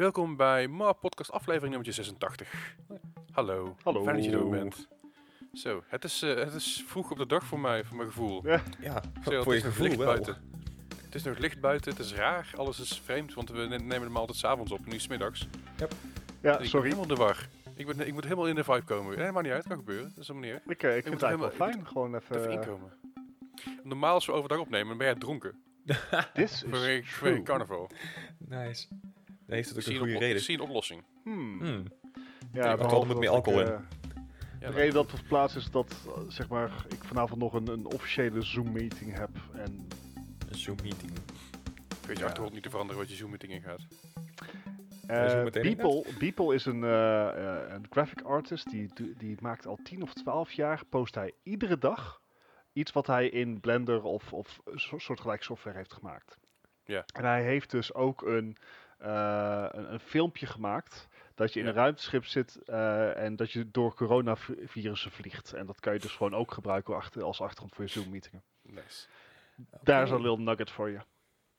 Welkom bij MAR Podcast aflevering nummer 86. Hallo. Hallo. Fijn dat je er ook bent. Zo, het is, eh, het is vroeg op de dag voor mij, voor mijn gevoel. Ja. Ja, Zo, het voor je is nog gevoel licht wel. buiten. Het is nog licht buiten, het is raar, alles is vreemd, want we ne- nemen hem altijd s'avonds op, nu is 's middags. Ja, Dus ik ben sorry. helemaal in de war. Ik, ben, ik moet helemaal in de vibe komen. Nee, maakt niet uit, kan gebeuren. Dat is een manier. Ik, eh, ik vind moet het helemaal- fijn. Gewoon even... Even eh, inkomen. Normaal als we overdag opnemen, dan ben jij dronken. This Vanwege is vanwege carnaval. Nice. Dan heeft het ook Zie een goede reden. zie een oplossing. Hmm. Hmm. Ja, moet behalve altijd met meer ik, alcohol in. Ja, de reden dat het plaats is dat zeg maar, ik vanavond nog een, een officiële Zoom-meeting heb. En Een Zoom meeting. Weet je Ja. achtergrond niet te veranderen wat je Zoom-meeting ingaat. Zo eh Beeple, Beeple is een, eh, eh, een graphic artist. Die, die maakt al 10 of 12 jaar, post hij iedere dag iets wat hij in Blender of, of so- soortgelijk software heeft gemaakt. Ja. En hij heeft dus ook een, een, een filmpje gemaakt dat je in Ja. een ruimteschip zit eh, en dat je door coronavirussen vliegt. En dat kan je dus gewoon ook gebruiken achter, als achtergrond voor je Zoom-meetingen. Nice. Daar is een little nugget voor je.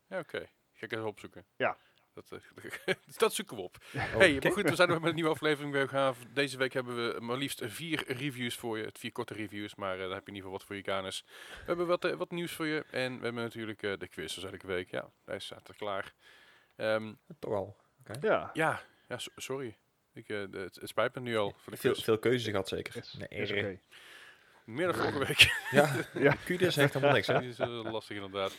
Ja, oké. Ga ik even opzoeken. Ja. Dat, eh, dat zoeken we op. Oh, hey, maar goed, we zijn er met een nieuwe aflevering weer gaan. Deze week hebben we maar liefst vier reviews voor je. Vier korte reviews, maar eh, daar heb je in ieder geval wat voor je kanus. We hebben wat, eh, wat nieuws voor je. En we hebben natuurlijk eh, de quiz, zoals elke week. Ja, hij staat er klaar. Ehm, Toch al. Ja, ja, ja so- sorry. Ik, eh, de- het, het spijt me nu al voor de Veel, quiz. veel keuzes gehad zeker. is, Nee, is oké. Meer dan vorige week. Ja, Ja. Zegt helemaal niks hè. Dat is eh, lastig inderdaad.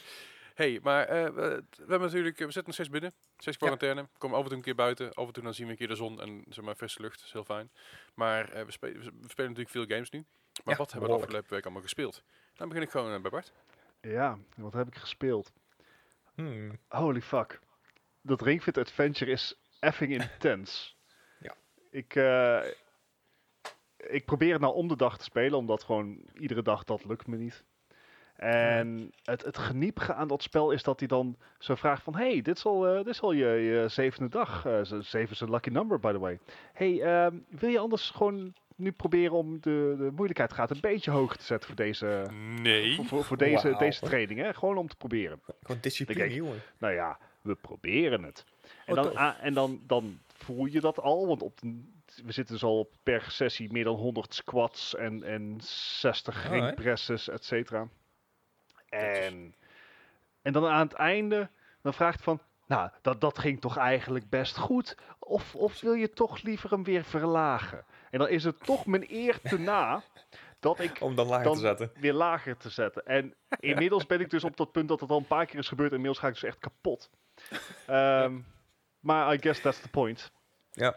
hey, maar eh, we, we hebben natuurlijk, we zitten nog steeds binnen. Steeds quarantaine. We komen af en toe een keer buiten. Af en toe dan zien we een keer de zon en zeg maar frisse lucht. Dat is heel fijn. Maar eh, we, spelen, we spelen natuurlijk veel games nu. Maar Ja, wat hebben we de afgelopen week allemaal gespeeld? Dan begin ik gewoon bij Bart. Ja, wat heb ik gespeeld? Hmm. Holy fuck. Dat Ring Fit Adventure is effing intens. Ja. Ik, eh, ik probeer het nou om de dag te spelen, omdat gewoon iedere dag dat lukt me niet. En het, het geniepige aan dat spel is dat hij dan zo vraagt van... Hey, dit is al, eh, dit is al je, je zevende dag. Ze- zeven is een lucky number, by the way. Hey, ehm, wil je anders gewoon nu proberen om de, de moeilijkheidsgraad een beetje hoger te zetten voor deze, Nee. voor, voor, voor deze, deze training? Hè? Gewoon om te proberen. Gewoon discipline jongen. Nou ja, we proberen het. En, Oh, dan, ah, en dan, dan voel je dat al, want op de- we zitten dus al per sessie meer dan 100 squats en, en 60 Alright. ringpresses, et cetera. En, en dan aan het einde, dan vraagt van, nou, dat, dat ging toch eigenlijk best goed? Of, of wil je toch liever hem weer verlagen? En dan is het toch mijn eer te na dat ik Om dan lager dan te zetten. weer lager te zetten. En inmiddels ben ik dus op dat punt dat het al een paar keer is gebeurd. En inmiddels ga ik dus echt kapot. Ehm, maar I guess that's the point. Ja.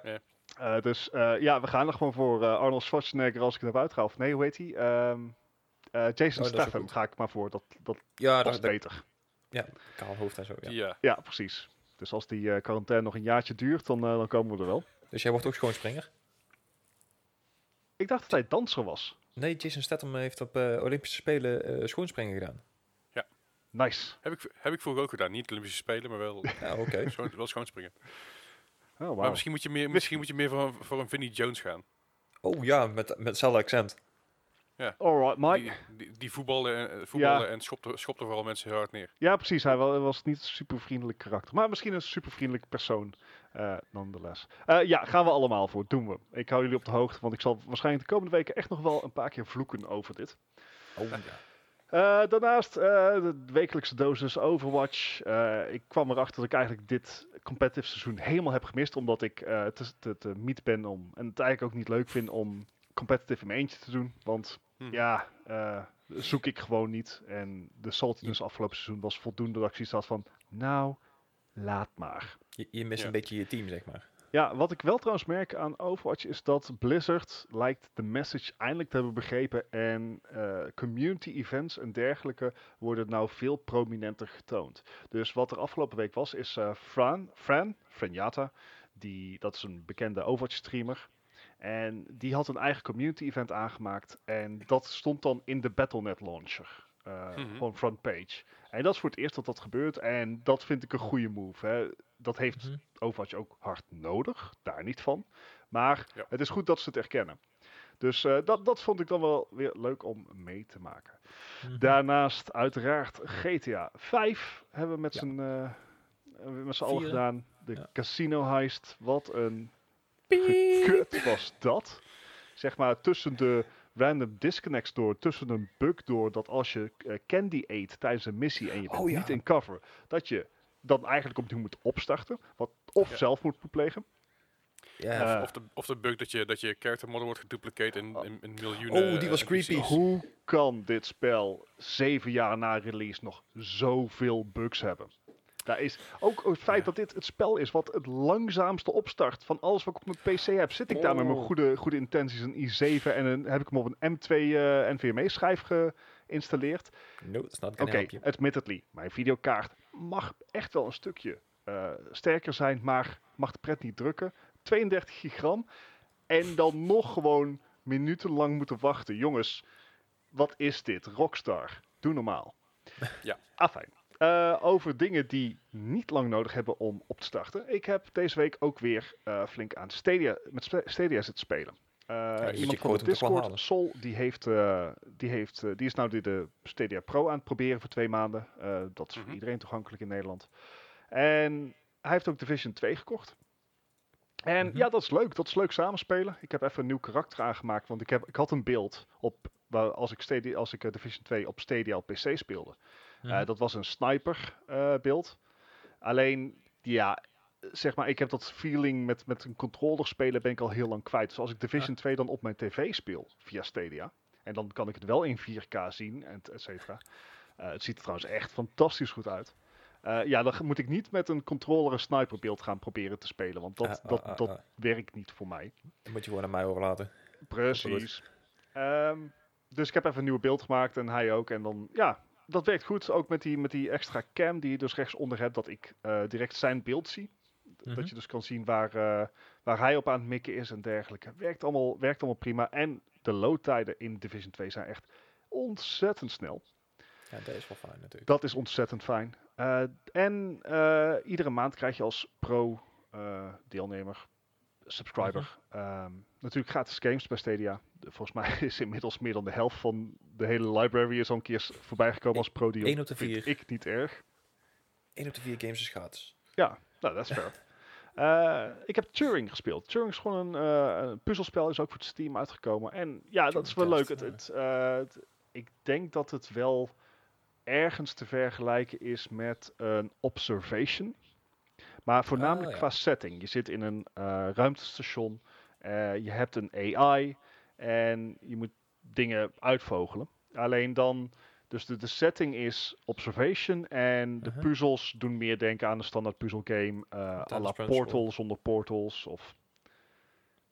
Eh, dus eh, ja, we gaan er gewoon voor eh, Arnold Schwarzenegger als ik er buiten ga. Of nee, hoe heet hij? Ehm, eh, Jason Oh, Statham ga ik maar voor. Dat, dat Ja, was dat, beter. kaal hoofd en zo. Ja. Ja. Ja, precies. Dus als die eh, quarantaine nog een jaartje duurt, dan, dan komen we er wel. Dus jij wordt ook schoonspringer? Ik dacht dat hij danser was. Nee, Jason Statham heeft op eh, Olympische Spelen eh, schoonspringen gedaan. Nice. Heb ik, heb ik vroeger ook gedaan. Niet Olympische Spelen, maar wel, Ja, oké. schoon, wel schoonspringen. Oh, Maar misschien moet je meer, misschien moet je meer voor, een- voor een Vinnie Jones gaan. Oh ja, met, met hetzelfde accent. Alright, Mike. Die, die, die voetballen, en- eh, voetballen Ja. en schopte, schopte vooral mensen heel hard neer. Ja, precies. Hij wa- was niet een super vriendelijk karakter. Maar misschien een super vriendelijk persoon. eh nonetheless. Eh, ja, gaan we allemaal voor. Doen we. Ik hou jullie op de hoogte. Want ik zal waarschijnlijk de komende weken echt nog wel een paar keer vloeken over dit. Oh ja. Eh, daarnaast eh, de wekelijkse dosis Overwatch. Eh, ik kwam erachter dat ik eigenlijk dit competitive seizoen helemaal heb gemist. Omdat ik eh, te, te, te miet ben om. En het eigenlijk ook niet leuk vind om competitive in mijn eentje te doen. Want Hm. ja, eh, zoek ik gewoon niet. En de saltiness afgelopen seizoen was voldoende dat ik zoiets had van, nou, laat maar. Je, je mist Ja. een beetje je team, zeg maar. Ja, wat ik wel trouwens merk aan Overwatch is dat Blizzard lijkt de message eindelijk te hebben begrepen. En eh, community events en dergelijke worden nou veel prominenter getoond. Dus wat er afgelopen week was, is eh Fran, Fran, Franjata, die, dat is een bekende Overwatch streamer. En die had een eigen community event aangemaakt. En dat stond dan in de Battle.net launcher. Eh, Mhm. Gewoon frontpage. En dat is voor het eerst dat dat gebeurt. En dat vind ik een goede move. Hè. Dat heeft Mhm. Overwatch ook hard nodig. Daar niet van. Maar Ja. het is goed dat ze het erkennen. Dus eh, dat, dat vond ik dan wel weer leuk om mee te maken. Mhm. Daarnaast uiteraard GTA 5 hebben we met Ja. z'n eh, z'n allen gedaan. de Ja. casino heist. Wat een gekut was dat. Zeg maar tussen de random disconnects door, tussen een bug door, dat als je eh, candy eet tijdens een missie en je bent Oh, ja. niet in cover, dat je dan eigenlijk opnieuw moet opstarten. Wat of Ja. zelf moet plegen. Ja. Eh, Of de, of de bug dat je, dat je character model wordt gedupliceerd in, in, in miljoenen... Oh, die was eh, creepy. NPC's. Hoe kan dit spel zeven jaar na release nog zoveel bugs hebben? Daar is ook het feit Ja. dat dit het spel is wat het langzaamste opstart van alles wat ik op mijn PC heb. Zit ik daar met mijn Oh. goede, goede intenties, een i7 en een, heb ik hem op een M2 eh, NVMe schijf geïnstalleerd? No, that's not Oké, you. admittedly, mijn videokaart mag echt wel een stukje eh, sterker zijn, maar mag de pret niet drukken. 32 gigram en dan nog gewoon minutenlang moeten wachten. Jongens, wat is dit? Rockstar, doe normaal. Ja. Afijn. Eh, over dingen die niet lang nodig hebben om op te starten. Ik heb deze week ook weer eh, flink aan Stadia, met Stadia zitten spelen. Eh, iemand van de hem toch wel Discord. Sol, die, heeft, eh, die, heeft, die is nou de, de Stadia Pro aan het proberen voor twee maanden. Eh, dat is voor Mhm. iedereen toegankelijk in Nederland. En hij heeft ook Division 2 gekocht. En Mhm. ja, dat is leuk. Dat is leuk samenspelen. Ik heb even een nieuw karakter aangemaakt. Want ik, heb, ik had een beeld op, waar, als ik, Stadia, als ik Division 2 op Stadia op PC speelde. Eh, dat was een sniper eh, beeld. Alleen, ja, zeg maar, ik heb dat feeling met, met een controller spelen ben ik al heel lang kwijt. Dus als ik Division 2 dan op mijn tv speel via Stadia, en dan kan ik het wel in 4K zien, en et cetera. Eh, het ziet er trouwens echt fantastisch goed uit. Eh, ja, dan moet ik niet met een controller een sniperbeeld gaan proberen te spelen, want dat, Ah, ah, dat, ah, dat ah. werkt niet voor mij. Dat moet je gewoon aan mij overlaten. Precies. Ehm, dus ik heb even een nieuw beeld gemaakt en hij ook. En dan, ja, dat werkt goed. Ook met die, met die extra cam die je dus rechtsonder hebt, dat ik eh, direct zijn beeld zie. Mhm. Dat je dus kan zien waar, eh, waar hij op aan het mikken is en dergelijke. Werkt allemaal, werkt allemaal prima. En de loadtijden in Division 2 zijn echt ontzettend snel. Ja, dat is wel fijn natuurlijk. Dat is ontzettend fijn. Eh, en iedere maand krijg je als pro-deelnemer, subscriber, ehm, natuurlijk gratis games bij Stadia. Volgens mij is inmiddels meer dan de helft van de hele library is al een keer voorbij gekomen als pro-deal. één op de Vind vier. Ik niet erg. Eén op de vier games is gratis. Ja, nou, dat is fair. Eh, ik heb Turing gespeeld. Turing is gewoon een, eh, een puzzelspel, is ook voor het Steam uitgekomen. En ja, dat is wel leuk. Het, eh, het- ik denk dat het wel ergens te vergelijken is met een Observation. Maar voornamelijk Ah, ja. qua setting. Je zit in een ruimtestation, eh, je hebt een AI en je moet dingen uitvogelen. Alleen dan, dus de, de setting is Observation en de Mhm. puzzels doen meer denken aan de standaard puzzelgame. eh à la Principle. Portal zonder portals of...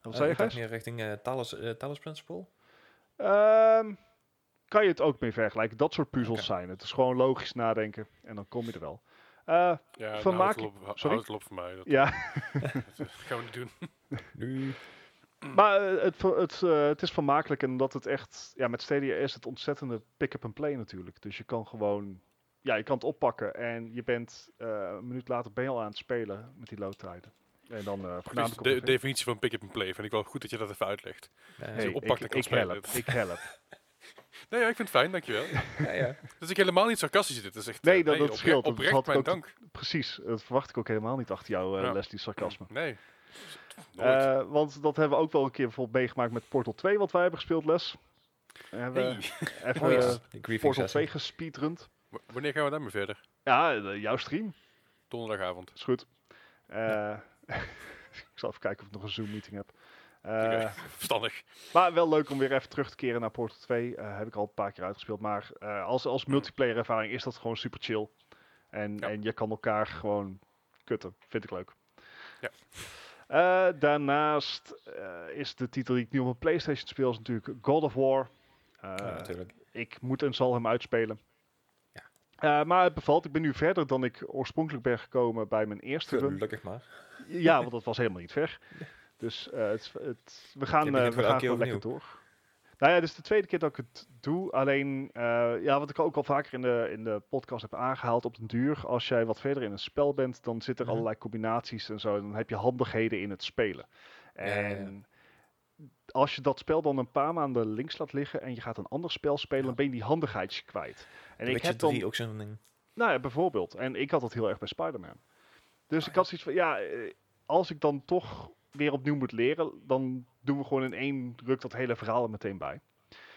Wat Eh, zei je, Gijs? meer richting eh Talos, Talos Principle. Ehm, kan je het ook mee vergelijken? Dat soort puzzels zijn. Het is gewoon logisch nadenken en dan kom je er wel. Eh, Ja, nou, Vermaak- houd het op, hou- Sorry? houd het op voor mij. Dat, ja, dat gaan we niet doen. Nu. Maar eh, het, het, eh, het is vermakelijk en omdat het echt... Ja, met Stadia is het ontzettende pick-up-and-play natuurlijk. Dus je kan gewoon... Ja, je kan het oppakken en je bent... eh, een minuut later ben je al aan het spelen met die loadtijden. En dan eh op de definitie van pick-up-and-play vind ik wel goed dat je dat even uitlegt. Hey, je oppakt ik, en kan ik spelen. help, ik help. Nee, ja, ik vind het fijn, dankjewel. ja, ja. Dus ik helemaal niet sarcastisch dit. is echt, Nee, dat- dat scheelt. Dat Oprecht mijn dank. Precies, dat verwacht ik ook helemaal niet achter jou, eh Ja. Leslie sarcasme. Nee. Eh, want dat hebben we ook wel een keer bijvoorbeeld meegemaakt met Portal 2, wat wij hebben gespeeld, Les. We hebben Hey, even Oh eh, Portal sessie. 2 gespeedrund. w- wanneer gaan we daarmee verder? Ja, jouw stream. Donderdagavond. Is goed. Eh, ik zal even kijken of ik nog een Zoom-meeting heb. Eh, Verstandig. Maar wel leuk om weer even terug te keren naar Portal 2. Eh, heb ik al een paar keer uitgespeeld. Maar eh, als, als multiplayer ervaring is dat gewoon super chill. En, Ja. en je kan elkaar gewoon kutten. Vind ik leuk. Ja. Eh, daarnaast eh, is de titel die ik nu op mijn PlayStation speel is natuurlijk God of War. Eh, Ja, natuurlijk. ik moet en zal hem uitspelen. Ja. Maar het bevalt. Ik ben nu verder dan ik oorspronkelijk ben gekomen bij mijn eerste run. Gelukkig maar. Ja, want dat was helemaal niet ver. Dus het, het, we gaan, we gaan gewoon lekker door. Nou ja, dit is de tweede keer dat ik het doe. Alleen, eh, ja, wat ik ook al vaker in de, in de podcast heb aangehaald op den duur. Als jij wat verder in een spel bent, dan zitten er Mhm. allerlei combinaties en zo. Dan heb je handigheden in het spelen. Ja. En als je dat spel dan een paar maanden links laat liggen en je gaat een ander spel spelen, dan ben je die handigheidje kwijt. En ik heb dan ook zo'n ding. nou ja, bijvoorbeeld. En ik had dat heel erg bij Spider-Man. Dus ik had zoiets van, ja, eh, als ik dan toch weer opnieuw moet leren, dan doen we gewoon in één ruk dat hele verhaal er meteen bij.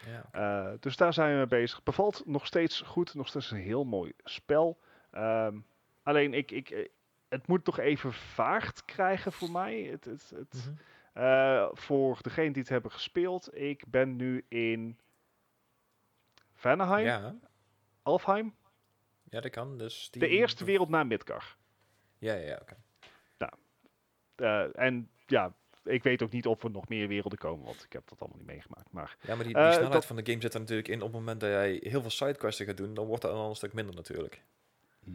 Ja. Eh, dus daar zijn we mee bezig. Bevalt nog steeds goed, nog steeds een heel mooi spel. Ehm, alleen, ik, ik, eh, het moet toch even vaart krijgen voor mij. Het, het, het, Mhm. eh, voor degene die het hebben gespeeld, ik ben nu in Vanaheim, ja. Alfheim. ja, dat kan. Dus die... De eerste wereld na Midgar. Ja, ja, ja, oké. Eh, en ja, ik weet ook niet of er nog meer werelden komen, want ik heb dat allemaal niet meegemaakt. Maar Ja, maar die, die Eh, snelheid dat- van de game zit er natuurlijk in. Op het moment dat jij heel veel sidequests gaat doen, dan wordt dat al een stuk minder natuurlijk.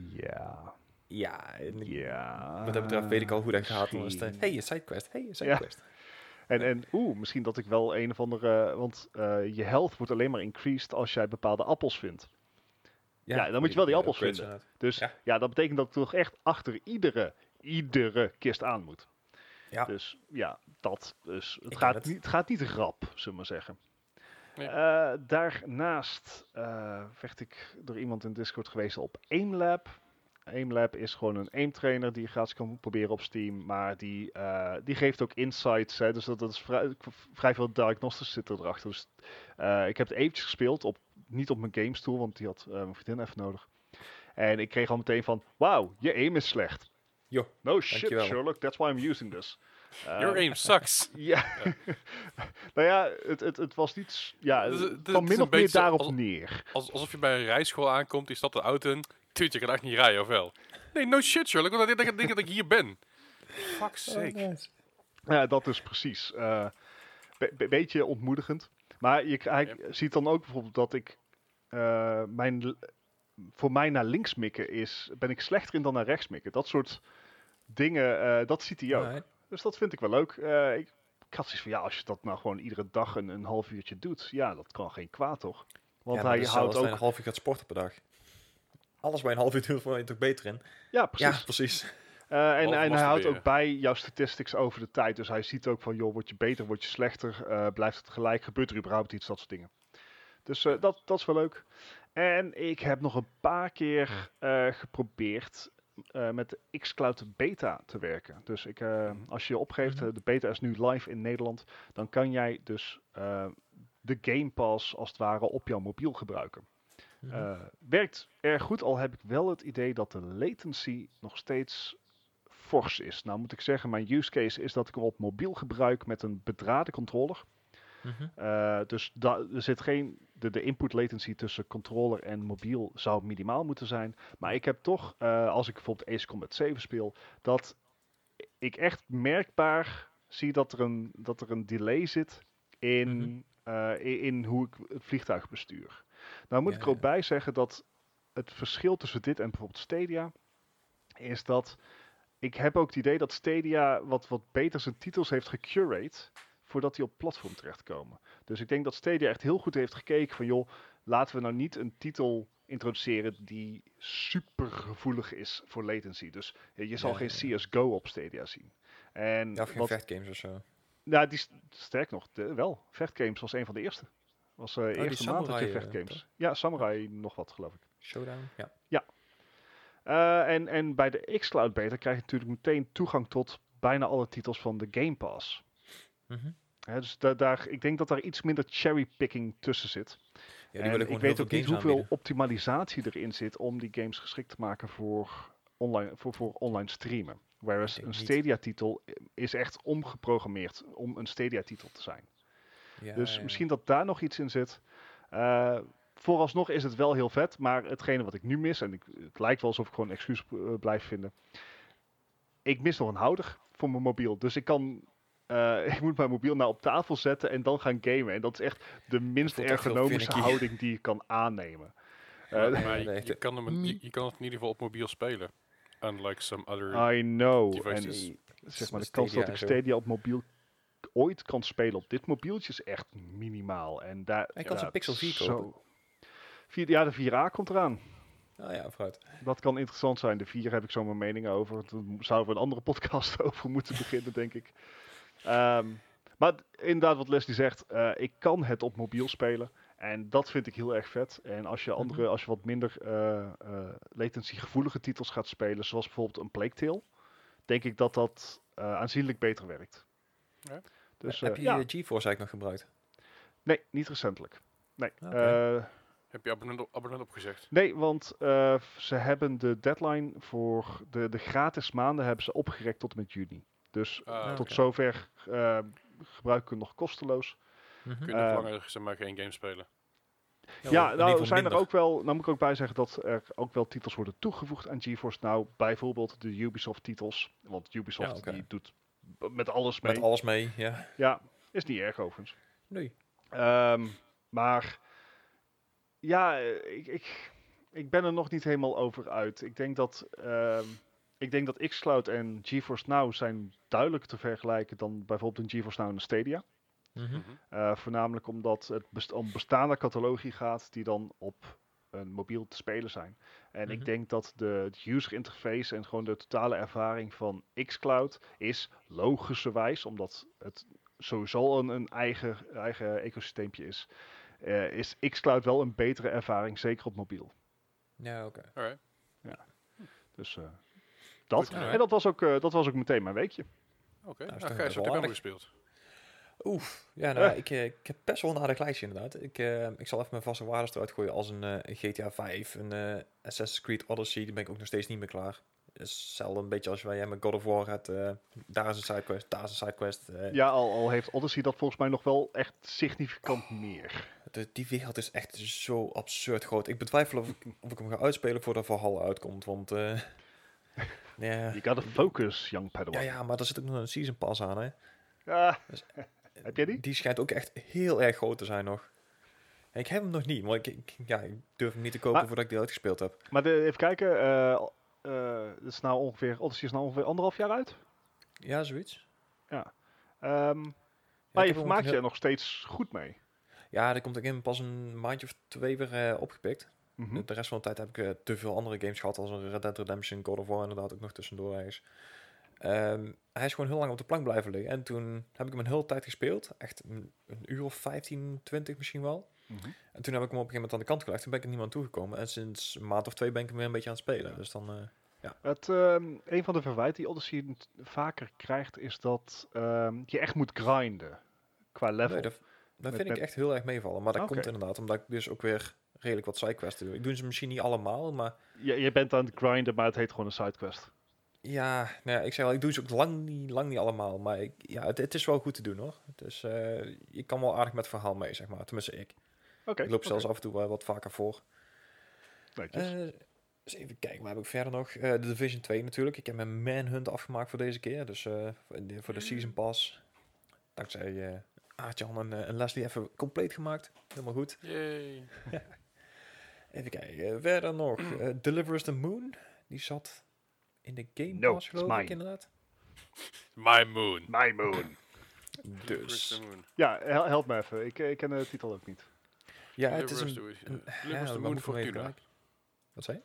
ja, Ja, ja. wat dat betreft weet ik al hoe dat gaat. Eh, hey, een sidequest, hey, een sidequest. En, en oeh, misschien dat ik wel een of andere. Want eh, je health wordt alleen maar increased als jij bepaalde appels vindt. Ja, dan moet je wel die appels vinden. Dus ja. Ja. dat betekent dat ik toch echt achter iedere, iedere kist aan moet. Ja. Dus ja, dat. Dus het, Ik gaat het. Niet, het gaat niet rap, zullen we maar zeggen. Nee. Eh, daarnaast eh, werd ik door iemand in Discord gewezen op AimLab. AimLab is gewoon een aimtrainer die je gratis kan proberen op Steam. Maar die, eh, die geeft ook insights. Hè, dus dat, dat is vrij, vrij veel diagnostisch zit erachter. Dus eh, ik heb het eventjes gespeeld. Op, niet op mijn game stoel, want die had eh, mijn vriendin even nodig. En ik kreeg al meteen van, wauw, je aim is slecht. Jo, no shit dankjewel. Sherlock, that's why I'm using this. Eh, Your aim sucks. Ja, nou ja, het, het, het was niet, ja, Het is- het het- kwam min of meer daarop als- neer. Als, alsof je bij een rijschool aankomt, die stapt de auto in. Tuurtje, je kan echt niet rijden, of wel? Nee, no shit, Sherlock, want ik denk, denk dat ik hier ben. Fuck's Oh, sake. Ja, dat is precies. eh be- be- beetje ontmoedigend. Maar je, hij ziet dan ook bijvoorbeeld dat ik eh, mijn, voor mij naar links mikken is, ben ik slechter in dan naar rechts mikken. Dat soort dingen, eh, dat ziet hij ook. Dus dat vind ik wel leuk. Eh, ik, ik had zoiets van, ja, als je dat nou gewoon iedere dag een, een half uurtje doet, ja, dat kan geen kwaad, toch? Want Ja, hij is houdt ook... een half uur gaat sporten per dag. Alles bij een half uur doet, word je toch beter in. Ja, precies. Ja, precies. Eh, en, hij houdt ook bij jouw statistics over de tijd. Dus hij ziet ook van, joh, word je beter, word je slechter, eh, blijft het gelijk, gebeurt er überhaupt iets, dat soort dingen. Dus eh, dat, dat is wel leuk. En ik heb nog een paar keer eh, geprobeerd eh, met de xCloud beta te werken. Dus ik, eh, als je je opgeeft, Mhm. eh, de beta is nu live in Nederland, dan kan jij dus de Game Pass als het ware op jouw mobiel gebruiken. Mhm. Werkt erg goed, al heb ik wel het idee dat de latency nog steeds fors is. Nou moet ik zeggen, mijn use case is dat ik hem op mobiel gebruik met een bedraden controller. Mhm. Dus er zit geen, de, de input latency tussen controller en mobiel zou minimaal moeten zijn. Maar ik heb toch, eh, als ik bijvoorbeeld Ace Combat 7 speel, dat ik echt merkbaar zie dat er een, dat er een delay zit in, Mhm. eh, in, in hoe ik het vliegtuig bestuur. Nou moet Ja, ik er ook ja. bij zeggen dat het verschil tussen dit en bijvoorbeeld Stadia is dat ik heb ook het idee dat Stadia wat, wat beter zijn titels heeft gecurate voordat die op platform terechtkomen. Dus ik denk dat Stadia echt heel goed heeft gekeken van joh, laten we nou niet een titel introduceren die super gevoelig is voor latency. Dus eh, je zal Ja, geen ja, CSGO op Stadia zien. En Ja, of geen wat, vechtgames of zo. nou, die, st- sterk nog, de, wel. Vechtgames was een van de eerste. Was eh Oh, eerste maand dat je eh, vechtgames. ja, Samurai nog wat geloof ik. Showdown, ja. Eh, en, en bij de xCloud beta krijg je natuurlijk meteen toegang tot bijna alle titels van de Game Pass. Mhm. Dus da- daar, ik denk dat daar iets minder cherrypicking tussen zit. Ja, die En ik weet ook niet hoeveel aanbieden. optimalisatie erin zit om die games geschikt te maken voor online, voor, voor online streamen. Whereas een. Stadia-titel is echt omgeprogrammeerd om een Stadia-titel te zijn. Ja, Dus ja. misschien dat daar nog iets in zit. Eh, vooralsnog is het wel heel vet, maar hetgene wat ik nu mis, en ik, het lijkt wel alsof ik gewoon een excuus eh, blijf vinden. Ik mis nog een houder voor mijn mobiel. Dus ik kan. Eh, ik moet mijn mobiel nou op tafel zetten en dan gaan gamen. En dat is echt de minst ergonomische houding die ik kan aannemen. Eh, maar je, je kan hem, je, je kan het in ieder geval op mobiel spelen. Unlike some other... I know. devices. En zeg maar, de Stadia kans dat ik. Stadia op mobiel ooit kan spelen op dit mobieltje is echt minimaal. En daar, Hij kan ja, Pixel 4 zo- kopen. Vier- ja, de 4A komt eraan. Oh ja, vooruit. Dat kan interessant zijn. De 4 heb ik zo mijn mening over. Daar zouden we een andere podcast over moeten beginnen, denk ik. Ehm, maar inderdaad, wat Leslie zegt, eh, ik kan het op mobiel spelen. En dat vind ik heel erg vet. En als je, andere, als je wat minder eh eh latency-gevoelige titels gaat spelen, zoals bijvoorbeeld een Plague Tale, denk ik dat dat eh, aanzienlijk beter werkt. Ja. Dus Heb eh, je ja, je GeForce eigenlijk nog gebruikt? nee, niet recentelijk. Nee. Eh, Heb je abonnement, op- abonnement opgezegd? nee want eh, ze hebben de deadline voor de, de gratis maanden hebben ze opgerekt tot en met juni. Dus Ah, tot zover eh gebruiken we nog kosteloos. Mhm. Kun je nog Eh, langer zeg maar, geen game spelen? Ja, Ja, nou zijn er ook wel, nou moet ik ook bij zeggen dat er ook wel titels worden toegevoegd aan GeForce Now. Bijvoorbeeld de Ubisoft titels. Want Ubisoft Ja, die doet met alles mee. Met alles mee, ja. Ja, is niet erg overigens. Nee. Ehm, maar ja, ik, ik, ik ben er nog niet helemaal over uit. Ik denk dat, ehm, ik denk dat xCloud en GeForce Now zijn duidelijk te vergelijken dan bijvoorbeeld een GeForce Now en een Stadia. Mhm. Mhm. Eh, voornamelijk omdat het best om bestaande catalogie gaat die dan op een mobiel te spelen zijn. En Mhm. ik denk dat de user interface en gewoon de totale ervaring van xCloud is logischerwijs, omdat het sowieso een, een eigen, eigen ecosysteempje is, eh, is xCloud wel een betere ervaring, zeker op mobiel. Ja, oké. Alright. Dus eh, dat. Goed, en dat was, ook, eh, dat was ook meteen mijn weekje. Oké, Nou, is nou, toch Gijs, wel wat heb je gespeeld? Oef. Ja, nou, Eh. ik, eh, ik heb best wel een aardig lijstje inderdaad. Ik, eh, ik zal even mijn vaste waardes eruit gooien als een, een GTA 5, een eh, Assassin's Creed Odyssey. Die ben ik ook nog steeds niet meer klaar. Het is hetzelfde een beetje als wij met God of War hebt. eh, daar is een sidequest, daar is een sidequest. Ja, al, al heeft Odyssey dat volgens mij nog wel echt significant meer. de- die wereld is echt zo absurd groot. Ik betwijfel of ik, of ik hem ga uitspelen voordat Valhalla uitkomt. Want ja, You gotta focus, young ja, Padawan. ja, maar daar zit ook nog een season pass aan. Hè. Ja. Dus- Heb jij die? Die schijnt ook echt heel erg groot te zijn nog. Ik heb hem nog niet, maar ik, ik- ja, ik durf hem niet te kopen Maar- voordat ik die uitgespeeld heb. Maar de, even kijken, eh, het is nou ongeveer, Odyssey is nou ongeveer anderhalf jaar uit. Ja, zoiets. Ehm, Ja, maar ik je vermaakt je er nog steeds goed mee. Ja, daar komt ik in pas een maandje of twee weer eh, opgepikt. Mhm. De- De rest van de tijd heb ik eh, te veel andere games gehad, als een Red Dead Redemption, God of War inderdaad ook nog tussendoor ergens. Ehm, hij is gewoon heel lang op de plank blijven liggen. En toen heb ik hem een hele tijd gespeeld. Echt een, een uur of 15, 20 misschien wel. Mhm. En toen heb ik hem op een gegeven moment aan de kant gelegd. Toen ben ik er niet meer aan toegekomen. En sinds een maand of twee ben ik hem weer een beetje aan het spelen. Ja. Dus dan... eh, Het, ehm, een van de verwijten die Odyssey vaker krijgt, is dat ehm, je echt moet grinden qua level. Nee, dat, dat Met- vind met- ik echt heel erg meevallen. Maar dat komt inderdaad omdat ik dus ook weer redelijk wat sidequests doe. Ik doe ze misschien niet allemaal, maar je, je bent aan het grinden, maar het heet gewoon een sidequest. ja, nou ja ik zeg al, ik doe ze ook lang niet, lang niet allemaal. Maar ik, ja, het, het is wel goed te doen hoor. Dus eh je kan wel aardig met het verhaal mee, zeg maar. Tenminste ik. Oké. ik loop zelfs af en toe wel wat vaker voor. Netjes. Eh dus even kijken, waar heb ik verder nog? Eh, de Division 2 natuurlijk. Ik heb mijn Manhunt afgemaakt voor deze keer. Dus eh, voor de, voor de Season Pass. Dankzij eh Aartjan en, eh, en Leslie even compleet gemaakt. Helemaal goed. Yay. Even kijken, verder nog. Deliver Us the Moon. Die zat in de Game No, Pass, geloof ik inderdaad. My Moon. My moon. Dus, the Moon. Ja, hel- help me even. Ik, ik ken de titel ook niet. ja, het is Deliver een... the- een- Deliver ja, the Moon Fortuna. Wat zei je?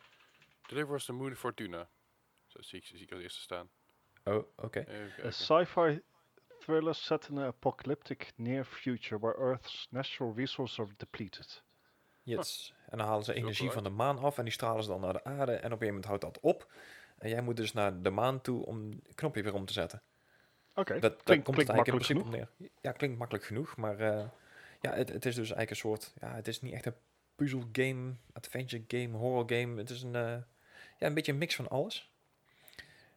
Deliver us the Moon Fortuna. Zo zie ik, zie ik als eerste staan. Oh, oké. Kijken. sci-fi thriller set in an apocalyptic near future where Earth's natural resources are depleted. Yes. En dan halen ze energie van de maan af en die stralen ze dan naar de aarde. En op een gegeven moment houdt dat op. En jij moet dus naar de maan toe om het knopje weer om te zetten. Oké, Dat, klinkt, komt klinkt eigenlijk in genoeg. principe neer. Ja, klinkt makkelijk genoeg, maar eh, ja, het, het is dus eigenlijk een soort, ja, het is niet echt een puzzel game, adventure game, horror game. Het is een, eh, ja, een beetje een mix van alles.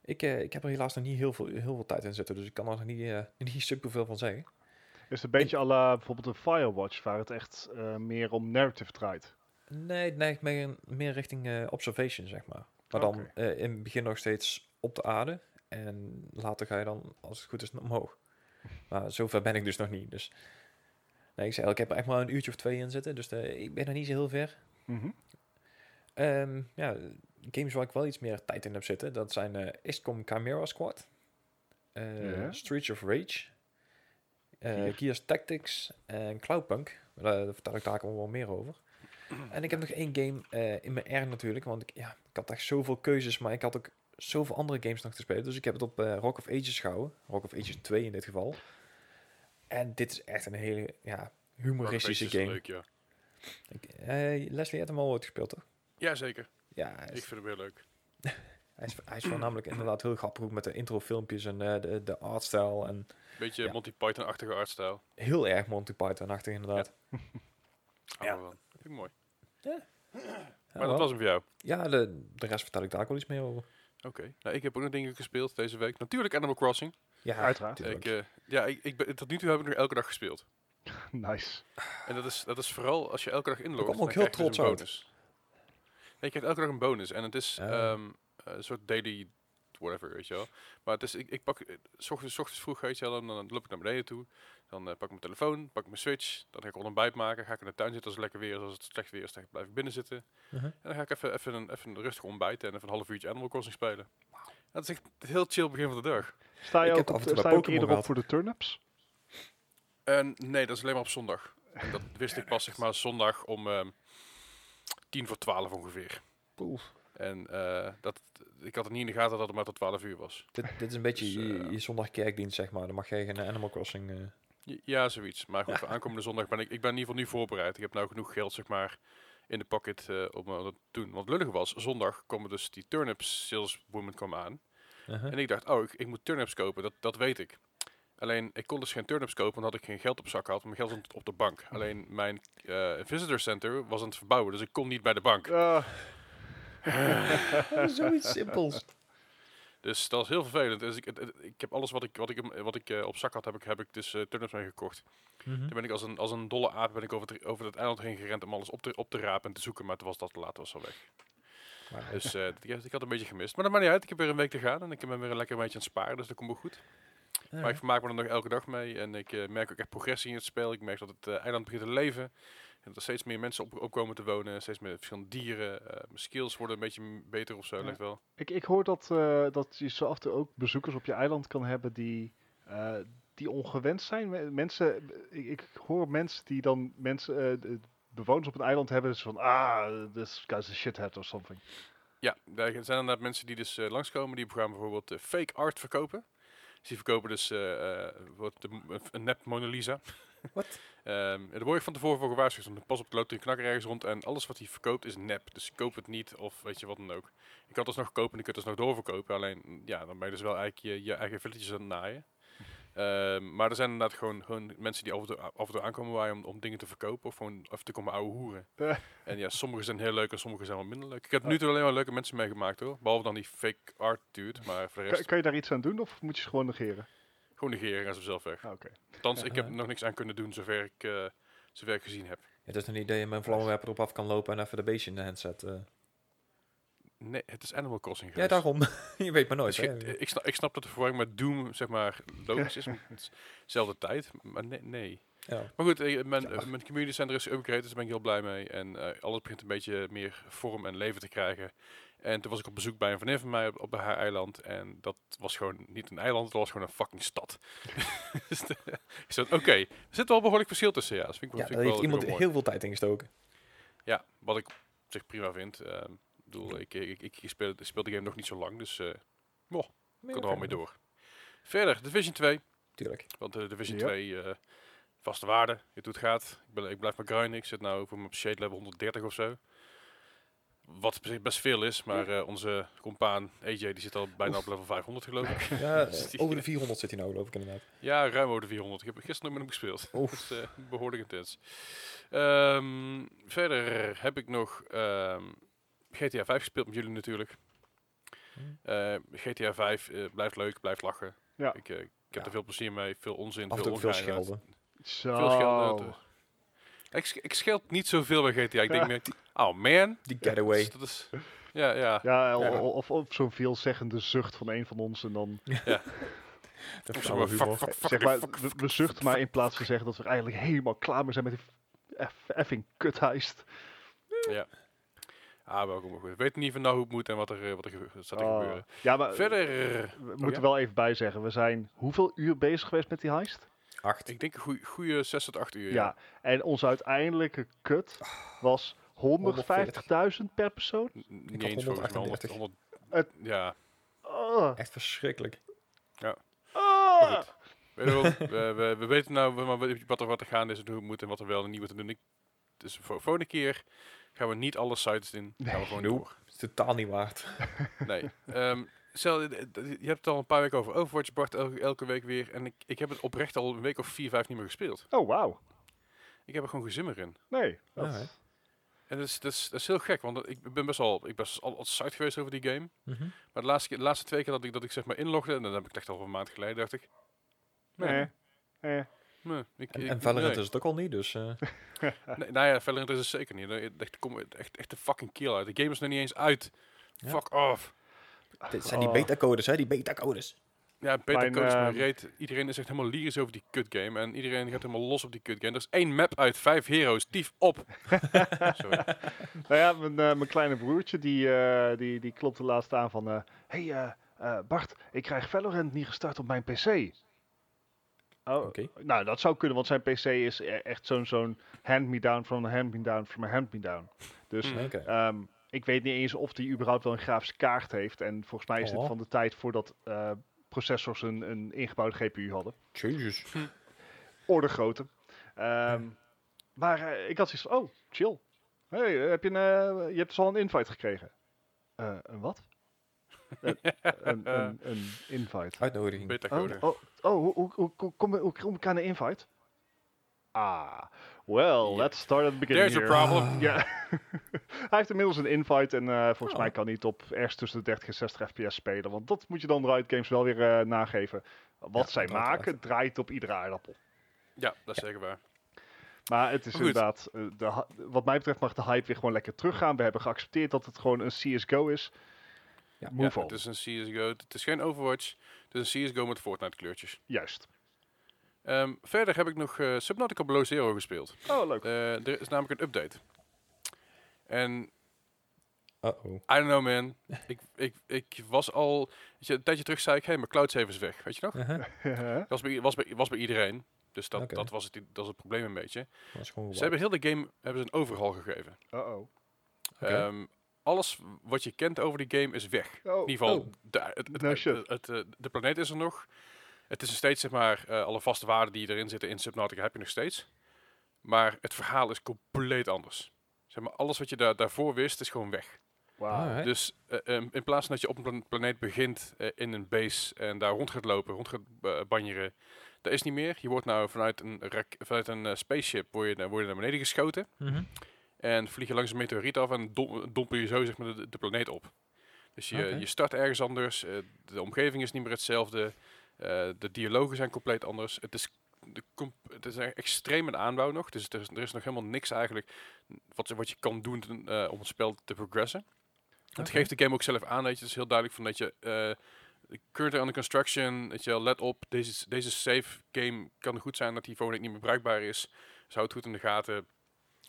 Ik, eh, ik heb er helaas nog niet heel veel, heel veel tijd in zitten, dus ik kan er nog niet, niet super veel van zeggen. Is het een beetje à la bijvoorbeeld een Firewatch, waar het echt meer om narrative draait? Nee, het neigt meer, meer richting eh, observation, zeg maar. Maar dan eh, in het begin nog steeds op de aarde. En later ga je dan, als het goed is, omhoog. Maar zover ben ik dus nog niet. Dus nee, ik zei al, ik heb er echt maar een uurtje of twee in zitten. Dus eh, ik ben nog niet zo heel ver. Mhm. Ehm, ja, games waar ik wel iets meer tijd in heb zitten. Dat zijn eh ISCOM Chimera Squad. Ja. Streets of Rage. Gears Tactics en Cloudpunk. Daar daar vertel ik daar ook wel meer over. En ik heb nog één game eh, in mijn R natuurlijk. Want ik, ja, ik had echt zoveel keuzes. Maar ik had ook zoveel andere games nog te spelen. Dus ik heb het op eh, Rock of Ages gehouden. Rock of Ages 2 in dit geval. En dit is echt een hele ja, humoristische game. leuk, ja. Ik, eh, Leslie had hem al ooit gespeeld, toch? Jazeker. Ja, Ik vind hem heel leuk. Hij is, hij is voornamelijk inderdaad heel grappig ook met de introfilmpjes en de, de artstyle. En Beetje Ja. Monty Python-achtige artstijl. heel erg Monty Python-achtig inderdaad. Ja. wel. Vind ik mooi. Ja, Maar dat was hem voor jou. ja de, de rest vertel ik daar ook wel iets meer over. Oké. Nou, ik heb ook nog dingen gespeeld deze week. Natuurlijk Animal Crossing. Ja, Uiteraard. Ik, eh, ja, ik, ik ben, tot nu toe heb ik nog elke dag gespeeld. Nice. En dat is, dat is vooral als je elke dag inlogt. dan ook heel krijg je dus trots een uit. bonus. Nee, je krijgt elke dag een bonus. En het is Oh. ehm, een soort daily whatever, weet je wel. Maar het is, ik, ik pak, eh, s ochtends, s ochtends vroeg, weet je wel, dan, dan loop ik naar beneden toe. Dan eh, pak ik mijn telefoon, pak ik mijn switch. Dan ga ik een ontbijt maken. Ga ik in de tuin zitten als het lekker weer is. Als het slecht weer is, dan blijf ik binnen zitten. Mhm. En dan ga ik even, even, een, even een rustig ontbijten en even een half uurtje Animal Crossing spelen. Dat is echt een heel chill begin van de dag. Sta je Ik ook, heb op, af en toe sta ook eerder op voor de turnips? En nee, dat is alleen maar op zondag. En dat wist ik pas zeg maar zondag om ehm tien voor twaalf ongeveer. Oef. En eh, dat, ik had het niet in de gaten dat het maar tot 12 uur was. Dit, dit is een beetje Dus, je, eh, je zondag kerkdienst, zeg maar. Dan mag je geen Animal Crossing... eh, Ja, zoiets. Maar goed, voor aankomende zondag ben ik, ik ben in ieder geval nu voorbereid. Ik heb nou genoeg geld, zeg maar, in de pocket eh, om dat te doen. Want lullig was, zondag komen dus die turnips saleswoman kwam aan. uh-huh. En ik dacht, oh, ik, ik moet turnips kopen, dat, dat weet ik. Alleen, ik kon dus geen turnips kopen, omdat ik geen geld op zak had. Mijn geld stond op de bank. Alleen, mijn eh visitor center was aan het verbouwen, dus ik kon niet bij de bank. Ah, Zoiets simpels. Dus dat was heel vervelend. Dus ik, het- het- ik heb alles wat ik, wat ik, wat ik eh, op zak had, heb ik, heb ik dus eh, turnips mee gekocht. Toen ben ik als een, als een dolle aap ben ik over het, over het eiland heen gerend om alles op te, op te rapen en te zoeken. Maar toen was dat te laat, was al weg. Maar, Dus eh, ik, ik had een beetje gemist. Maar dat maakt niet uit. Ik heb weer een week te gaan en ik ben weer een lekker beetje aan het sparen. Dus dat komt wel goed. Maar ik vermaak me er nog elke dag mee. En ik merk ook echt progressie in het spel. Ik merk dat het eiland begint te leven. En dat er steeds meer mensen op, opkomen te wonen. Steeds meer verschillende dieren. Eh, mijn skills worden een beetje beter of zo. Ja. Lijkt wel. ik, ik hoor dat, eh, dat je zo af en toe ook bezoekers op je eiland kan hebben die, eh, die ongewenst zijn. Me- Mensen, ik, ik hoor mensen die dan mensen, eh, bewoners op een eiland hebben, dus van ah, this guy's a shithead of something. Ja, daar zijn inderdaad mensen die dus langskomen. Die gaan bijvoorbeeld fake art verkopen. Dus die verkopen dus eh, eh, wat de, een nep Mona Lisa. Wat? Ehm, daar word je van tevoren voor gewaarschuwd. want Pas op, er loopt een knakker ergens rond en alles wat hij verkoopt is nep. Dus koop het niet of weet je wat dan ook. Ik had dus nog kopen en ik kan het nog doorverkopen. Alleen, ja, dan ben je dus wel eigenlijk je, je eigen villetjes aan het naaien. Ehm, maar er zijn inderdaad gewoon, gewoon mensen die af en toe, af en toe aankomen waar om, om dingen te verkopen of gewoon af en toe komen ouwe hoeren. En ja, sommige zijn heel leuk en sommige zijn wat minder leuk. Ik heb nu toe alleen maar leuke mensen meegemaakt hoor. Behalve dan die fake art dude. Maar voor de Kan, kan je daar iets aan doen of moet je ze gewoon negeren? Gewoon negeren en ze zelf weg. Ah, Oké. Althans, ik heb nog niks aan kunnen doen zover ik, eh, zover ik gezien heb. Het is een idee je met een vlammenwerper erop af kan lopen en even de beestje in de hand zetten. Nee, het is Animal Crossing Ja, daarom. je weet maar nooit. Dus hè. ik, ik, snap, ik snap dat de verwarring met Doom, zeg maar, logisch is. want het is dezelfde tijd, maar nee. nee. Ja. Maar goed, eh, mijn, Ja. eh, mijn community center is upgrade, dus daar ben ik heel blij mee. En eh, alles begint een beetje meer vorm en leven te krijgen. En toen was ik op bezoek bij een vriendin van mij op, op haar eiland. En dat was gewoon niet een eiland, het was gewoon een fucking stad. dus de- oké, er zit wel behoorlijk verschil tussen, ja. Dat vind ik wel, Ja, vind daar ik heeft iemand heel veel tijd in gestoken. mooi. Ja, wat ik op zich prima vind. Ehm, ik bedoel, ik, ik, ik, ik speel, ik speel de game nog niet zo lang, dus eh ik kan er wel mee door. Verder, Division 2. Tuurlijk. Want de Division Ja. 2, eh, vaste waarde, je doet het gaat. Ik, ben, ik blijf maar grinden. Ik zit nu voor mijn shade level 130 of zo. Wat best veel is, maar eh, onze compaan AJ die zit al bijna op level 500 geloof ik. Ja, Dus over de 400 zit hij nou geloof ik inderdaad. Ja, ruim over de 400. Ik heb gisteren nog met hem gespeeld. Oef. Dat is eh, behoorlijk intens. Ehm, verder heb ik nog ehm, GTA 5 gespeeld met jullie natuurlijk. Hmm. Eh, GTA 5 eh, blijft leuk, blijft lachen. Ja. Ik, ik heb Ja. er veel plezier mee, veel onzin, Af veel veel schelden. Zo. Veel schelden. Ik, ik scheld niet zoveel bij GTA. Ik denk meer, oh man. Die getaway. Dat is, ja, ja. Ja, Ja. of, of zo'n veelzeggende zucht van een van ons en dan Dat Of is fuck, humor. fuck, fuck, zeg maar, we, we zuchten maar in plaats van zeggen dat we eigenlijk helemaal klaar mee zijn met die eff- effing kutheist. Ah, welkom. Goed. We weten niet van nou hoe het moet en wat er, eh, wat er gebe- staat te Oh. gebeuren. Ja, maar Verder, we oh moeten ja? wel even bij zeggen, we zijn hoeveel uur bezig geweest met die heist? Acht. ik denk een goede 6 tot 8 uur. Ja, en onze uiteindelijke cut was 150.000 per persoon. Niet eens volgens mij 138. 100, Het- ja. Oh. Echt verschrikkelijk. Oh. Goed. Je wel, we, we, we weten nou wat er, wat er gaande is en hoe het moet en wat er wel en niet moet te doen. Ik, dus voor volgende keer gaan we niet alle sites in. Gaan we gewoon door. is totaal niet waard. Nee. Ehm, stel, je hebt het al een paar weken over Overwatch, Bart, elke, elke week weer. En ik, ik heb het oprecht al een week of vier, vijf niet meer gespeeld. Oh, wauw. Ik heb er gewoon gezimmer in. Nee. Dat. En dat is, dat, is, dat is heel gek, want ik ben best wel, ik ben best al, al site geweest over die game. Mhm. Maar de laatste, keer- de laatste twee keer dat ik, dat ik zeg maar inlogde, en dan heb ik het echt al een maand geleden, dacht ik. nee. Eh. Nee, ik, En, ik- en Valorant nee. is het ook al niet, dus... eh, Nee, nou ja, Valorant is het zeker niet. Echt, komt echt, echt een fucking kill uit. De game is nog niet eens uit. Ja. Fuck off. Dit zijn die Oh. beta-codes, hè? Die beta-codes. Ja, beta codes maar ehm, reet. Iedereen is echt helemaal lyrisch over die kut game. En iedereen gaat helemaal los op die kut game. Er is één map uit, vijf heroes. Tief op. Sorry. Nou ja, mijn, eh, mijn kleine broertje die, eh, die, die klopte laatst aan van... eh hey Bart, ik krijg Valorant niet gestart op mijn PC. Oh, Oké. Nou, dat zou kunnen, want zijn PC is e- echt zo'n zo'n hand-me-down from a hand-me-down from a hand-me-down. Dus Mm. Ehm, ik weet niet eens of die überhaupt wel een grafische kaart heeft. En volgens mij is dit Oh. van de tijd voordat eh, processors een, een ingebouwde GPU hadden. Jezus. Orde grootte. Ehm, Maar eh, ik had zoiets van, oh, chill. Hey, heb je, een, eh, je hebt dus al een invite gekregen. Eh, een wat? een, een, een, een invite. Uitnodiging. Beta Oh, code. oh, oh hoe, hoe, hoe, hoe, kom, hoe kom ik aan een invite? Ah, well, let's start at the beginning There's a problem. Ja, hij heeft inmiddels een invite en eh, volgens Oh. mij kan hij het op ergens tussen de 30 en 60 fps spelen. Want dat moet je dan Riot Games wel weer eh, nageven. Wat Ja, zij maken draait op iedere aardappel. Ja, dat is zeker waar. Maar het is goed. inderdaad, eh, de, wat mij betreft mag de hype weer gewoon lekker teruggaan. We hebben geaccepteerd dat het gewoon een CSGO is. Ja. Move Ja, on. het is een CSGO. Het is geen Overwatch. Het is een CSGO met Fortnite kleurtjes. Juist. Ehm, verder heb ik nog eh, Subnautica Below Zero gespeeld. Oh, leuk. Eh, er is namelijk een update. En Uh-oh. I don't know man. ik, ik, ik was al... Weet je, een tijdje terug zei ik, hé, hey, mijn cloud save is weg. Weet je nog? Uh-huh. Dat was bij, was bij, was bij iedereen. Dus dat, Oké. dat, was het, dat was het probleem een beetje. Dat is gewoon Ze hebben heel de game hebben ze een overhaul gegeven. Uh-oh. Ehm, alles wat je kent over die game is weg. Oh, In ieder geval, oh. de, het, het, No het- shit. het, eh, de planeet is er nog. Het is nog steeds, zeg maar, eh, alle vaste waarden die erin zitten in Subnautica heb je nog steeds. Maar het verhaal is compleet anders. Zeg maar, alles wat je daar, daarvoor wist, is gewoon weg. Dus eh, ehm, in plaats van dat je op een plan- planeet begint eh, in een base en daar rond gaat lopen, rond gaat banjeren, dat is niet meer. Je wordt nou vanuit een, vanuit een spaceship word je, naar- word je naar beneden geschoten Mhm. en vlieg je langs een meteoriet af en dom- dompel je zo zeg maar, de, de planeet op. Dus je, je start ergens anders, de omgeving is niet meer hetzelfde, de dialogen zijn compleet anders. Het is, de het is extreem een aanbouw nog, dus er is, er is nog helemaal niks eigenlijk wat, wat je kan doen eh, om het spel te progressen. Het geeft de game ook zelf aan, weet je, het is heel duidelijk van dat je... eh currently under construction, weet je let op, deze, deze save game kan goed zijn dat die volgende niet meer bruikbaar is. Zou het goed in de gaten.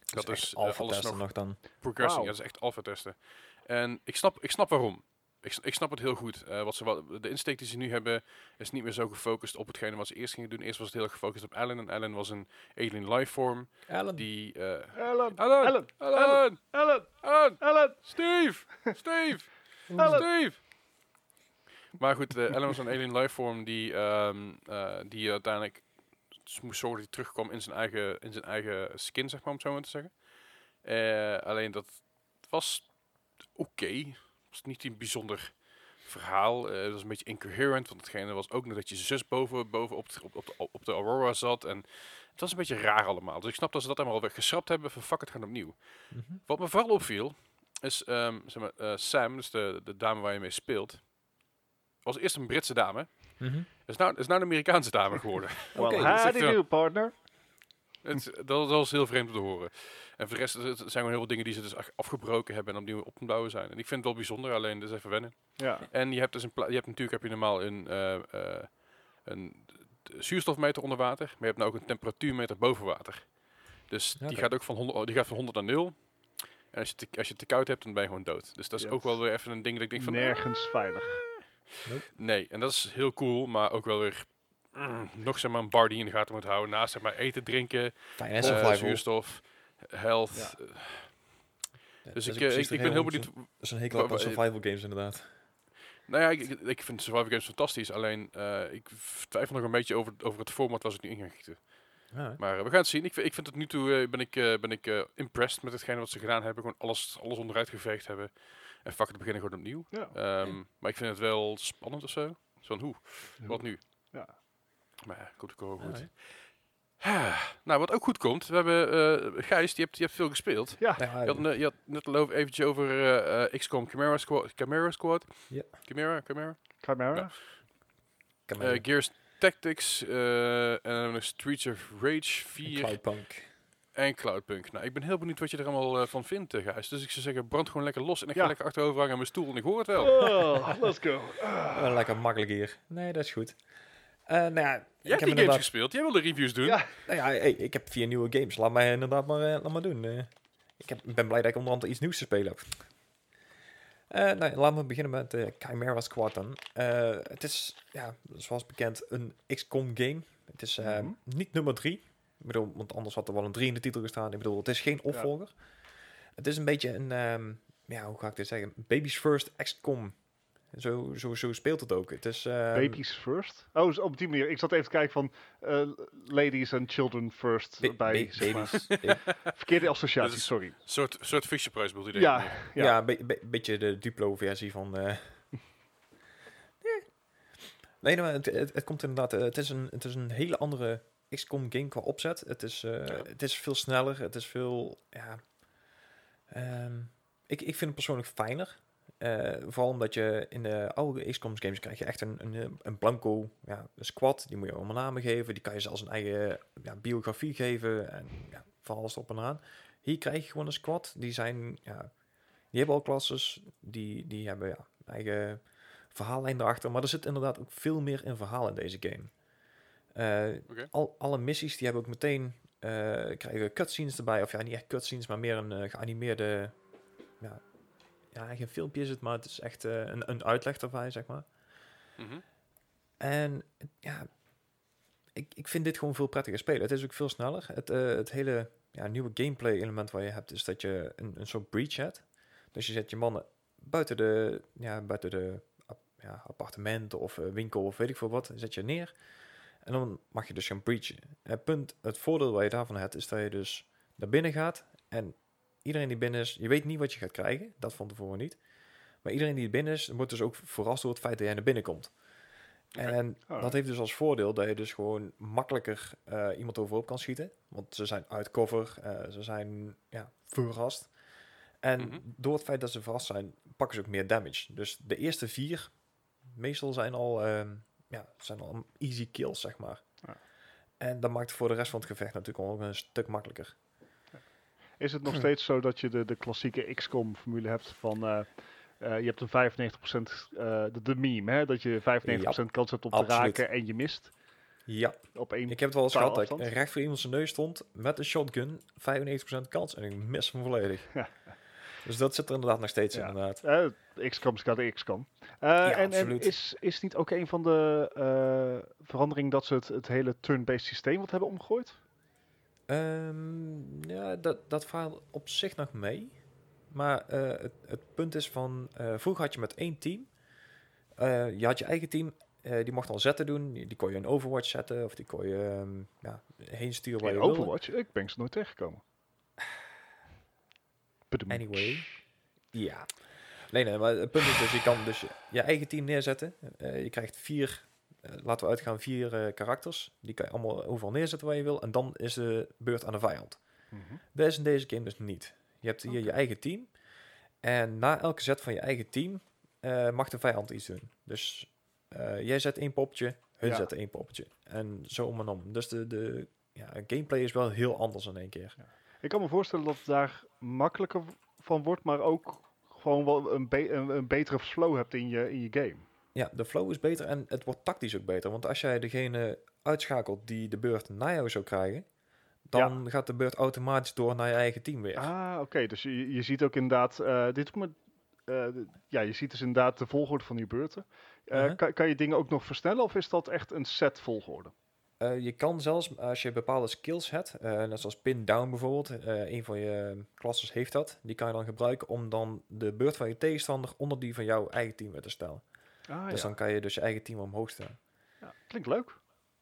Dat Dus is eh, alles testen nog nog dan. progressing. Ja, dat is echt alpha testen. En ik snap, ik snap waarom. Ik, ik snap het heel goed. Eh, wat ze, wat, de insteek die ze nu hebben is niet meer zo gefocust op hetgene wat ze eerst gingen doen. Eerst was het heel erg gefocust op Alan. En Alan was een alien lifeform Alan. die... eh Ellen! Ellen, Alan! Ellen, Alan! Ellen. Steve! Steve! Alan. Steve! Maar goed, eh Alan was een alien lifeform die, ehm, eh, die uiteindelijk moest zorgen dat hij terugkwam in zijn eigen, in zijn eigen skin, zeg maar, om het zo maar te zeggen. Eh, alleen dat was oké. Het was niet een bijzonder verhaal. Eh, het was een beetje incoherent, want hetgene was ook nog dat je zus boven, boven op, de- op, op, de, op de Aurora zat. En het was een beetje raar allemaal. Dus ik snap dat ze dat helemaal weer geschrapt hebben. Van fuck, het gaan opnieuw. Mhm. Wat me vooral opviel, is ehm, zeg maar, eh, Sam, dus de, de dame waar je mee speelt, was eerst een Britse dame. Mhm. Is nou, is nou een Amerikaanse dame geworden. Well, dat is how you do, partner? het, dat, dat was heel vreemd om te horen. En voor de rest zijn gewoon heel veel dingen die ze dus afgebroken hebben en opnieuw op te bouwen zijn. En ik vind het wel bijzonder, alleen dus even wennen. Ja. En je hebt dus een je hebt natuurlijk heb je normaal een, eh, eh, een zuurstofmeter onder water, maar je hebt nou ook een temperatuurmeter boven water. Dus die gaat ook van 100, die gaat van 100 naar 0. En als je, te, als je te koud hebt, dan ben je gewoon dood. Dus dat is ook wel weer even een ding dat ik denk van... Nergens veilig. Nee, en dat is heel cool, maar ook wel weer mm, nog zeg maar een bar die je in de gaten moet houden. Naast zeg maar eten, drinken, survival. zuurstof, health. Ja. eh, Ja, dus dat ik, is eh, ik, ik ben heel benieuwd. Dat is een hekel aan survival games inderdaad. Nou ja, ik, ik- ik vind survival games fantastisch. Alleen eh, ik twijfel nog een beetje over, over het format waar ze het nu in gaan gieten. Ja, Maar we gaan het zien. Ik, vind- ik vind het nu toe, ben ik, ben ik impressed met hetgene wat ze gedaan hebben. Gewoon alles, alles onderuit geveegd hebben. En fuck, het beginnen gewoon opnieuw. Ja. Ehm, Maar ik vind het wel spannend of zo. Zo Van hoe, wat nu? Ja. Maar ja, komt ook wel Ja, goed. Hè. Nou, wat ook goed komt. We hebben eh Gijs, die hebt, die hebt veel gespeeld. Ja, Ja, Je had, ne- je had net al over, eventjes over eh, eh, XCOM Chimera Squad. Chimera Squad? Ja. Chimera, Chimera? Chimera. Ja. Eh, Gears Tactics eh, en Streets of Rage 4 Cloudpunk. en Cloudpunk. Nou, ik ben heel benieuwd wat je er allemaal van vindt, Gijs. Dus ik zou zeggen, brand gewoon lekker los en ik ga lekker achterover hangen aan mijn stoel en ik hoor het wel. Oh, let's go. Lekker makkelijk hier. Nee, dat is goed. Eh nou ja, Jij ik hebt die heb games gespeeld, jij wilde reviews doen. Ja. Nou ja, hey, ik heb vier nieuwe games. Laat mij inderdaad maar, eh, laat maar doen. Eh, ik heb, ben blij dat ik onder andere iets nieuws te spelen heb. Eh, nou, laten we beginnen met eh Chimera Squad dan. Eh, het is, ja, zoals bekend, een XCOM game. Het is eh, Mhm. niet nummer drie. Ik bedoel, want anders had er wel een 3 in de titel gestaan. Ik bedoel, het is geen opvolger. Het is een beetje een, ehm, ja, hoe ga ik dit zeggen? Baby's First XCOM. Zo, zo, zo speelt het ook. Het is, ehm, Babies first? Oh, zo op die manier. Ik zat even te kijken van eh, ladies and children first ba- bij, ba- zeg maar. babies. Verkeerde associatie, sorry. Een soort, soort Fisher-prijs bedoel je Ja, ja. Ja, een be- be- beetje de Duplo-versie van... eh. Nee. Nee, maar het, het, het komt inderdaad... eh, Het is, een, het is een hele andere XCOM-game qua opzet. Het is, eh, Ja. het is veel sneller. Het is veel... Ja, ehm, ik, ik vind het persoonlijk fijner. Eh, vooral omdat je in de oude XCOM games krijg je echt een, een, een blanco ja, een squad. Die moet je allemaal namen geven. Die kan je zelfs een eigen ja, biografie geven. En ja, van alles op en aan. Hier krijg je gewoon een squad. Die zijn... Ja, die hebben al klasses. Die, die hebben ja, eigen verhaallijn erachter. Maar er zit inderdaad ook veel meer in verhaal in deze game. Eh, al, alle missies die hebben ook meteen... eh, krijgen cutscenes erbij. Of ja, niet echt cutscenes, maar meer een geanimeerde... Ja, ja, geen filmpje is het, maar het is echt eh, een, een uitleg erbij, zeg maar. Mhm. En ja, ik, ik vind dit gewoon veel prettiger spelen. Het is ook veel sneller. Het, eh, het hele ja, nieuwe gameplay element wat je hebt, is dat je een, een soort breach hebt. Dus je zet je mannen buiten de, ja, buiten de ja, appartementen of eh, winkel of weet ik veel wat, zet je neer. En dan mag je dus gaan breachen. Het punt, het voordeel wat je daarvan hebt, is dat je dus naar binnen gaat en iedereen die binnen is, je weet niet wat je gaat krijgen, dat van tevoren niet. Maar iedereen die binnen is, wordt dus ook verrast door het feit dat jij naar binnen komt. En Oh. dat heeft dus als voordeel dat je dus gewoon makkelijker eh, iemand overhoop kan schieten. Want ze zijn uit cover, eh, ze zijn ja, verrast. En Mhm. door het feit dat ze verrast zijn, pakken ze ook meer damage. Dus de eerste vier meestal zijn al, ehm, ja, zijn al easy kills, zeg maar. Ja. En dat maakt voor de rest van het gevecht natuurlijk ook een stuk makkelijker. Is het nog Hm. steeds zo dat je de, de klassieke XCOM-formule hebt van... eh, eh, je hebt een 95% eh de, de meme, hè? Dat je 95% kans hebt op te raken en je mist Ja, op één... ik heb het wel eens gehad dat ik recht voor iemand zijn neus stond met een shotgun, 95% kans en ik mis hem volledig. Ja. Dus dat zit er inderdaad nog steeds Ja. inderdaad. Eh, XCOM is de XCOM. Eh, en, is, is niet ook een van de eh veranderingen dat ze het, het hele turn-based systeem wat hebben omgegooid? Ehm, ja, dat, dat verhaal op zich nog mee. Maar eh, het, het punt is van, eh, vroeger had je met één team. Eh, je had je eigen team, die mocht al zetten doen. Die, die kon je in Overwatch zetten of die kon je ehm, ja, heen sturen waar In je wilde. Overwatch? Ik ben ze nooit tegengekomen. Anyway. Ja. Nee, nee, maar het punt is dus, je kan dus je, je eigen team neerzetten. Je krijgt vier, laten we uitgaan, vier eh, karakters. Die kan je allemaal overal neerzetten waar je wil. En dan is de beurt aan de vijand. Mhm. Dat is in deze game dus niet. Je hebt hier je eigen team. En na elke zet van je eigen team eh, mag de vijand iets doen. Dus eh, jij zet één poppetje, hun Ja. zetten één poppetje. En zo om en om. Dus de, de ja, gameplay is wel heel anders in één keer. Ik kan me voorstellen dat het daar makkelijker van wordt, maar ook gewoon wel een, be- een, een betere flow hebt in je, in je game. Ja, de flow is beter en het wordt tactisch ook beter. Want als jij degene uitschakelt die de beurt na jou zou krijgen, dan gaat de beurt automatisch door naar je eigen team weer. Ah, oké. Dus je, je ziet ook inderdaad, eh, dit doet me, eh, ja, je ziet dus inderdaad de volgorde van die beurten. Eh, Mhm. kan, kan je dingen ook nog versnellen of is dat echt een set volgorde? Je kan zelfs, als je bepaalde skills hebt, net zoals pin down bijvoorbeeld, een van je klasses heeft dat, die kan je dan gebruiken om dan de beurt van je tegenstander onder die van jouw eigen team weer te stellen. Ah, dus ja. dan kan je dus je eigen team omhoog stellen. ja. Klinkt leuk.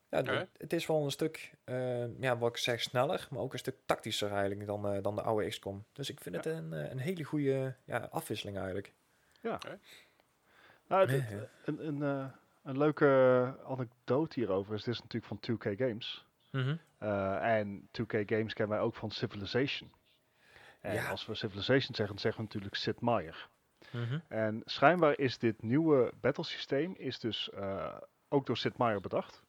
Ja, het is wel een stuk, eh, ja, wat ik zeg, sneller, maar ook een stuk tactischer eigenlijk dan, eh, dan de oude XCOM. Dus ik vind het een, eh, een hele goede ja, afwisseling eigenlijk. Nou, het- Ja, ja. een, een, eh, een leuke anekdote hierover is, dit is natuurlijk van 2K Games. Mhm. Eh, en 2K Games kennen wij ook van Civilization. En Ja. als we Civilization zeggen, dan zeggen we natuurlijk Sid Meier. Mhm. En schijnbaar is dit nieuwe battlesysteem is dus eh, ook door Sid Meier bedacht.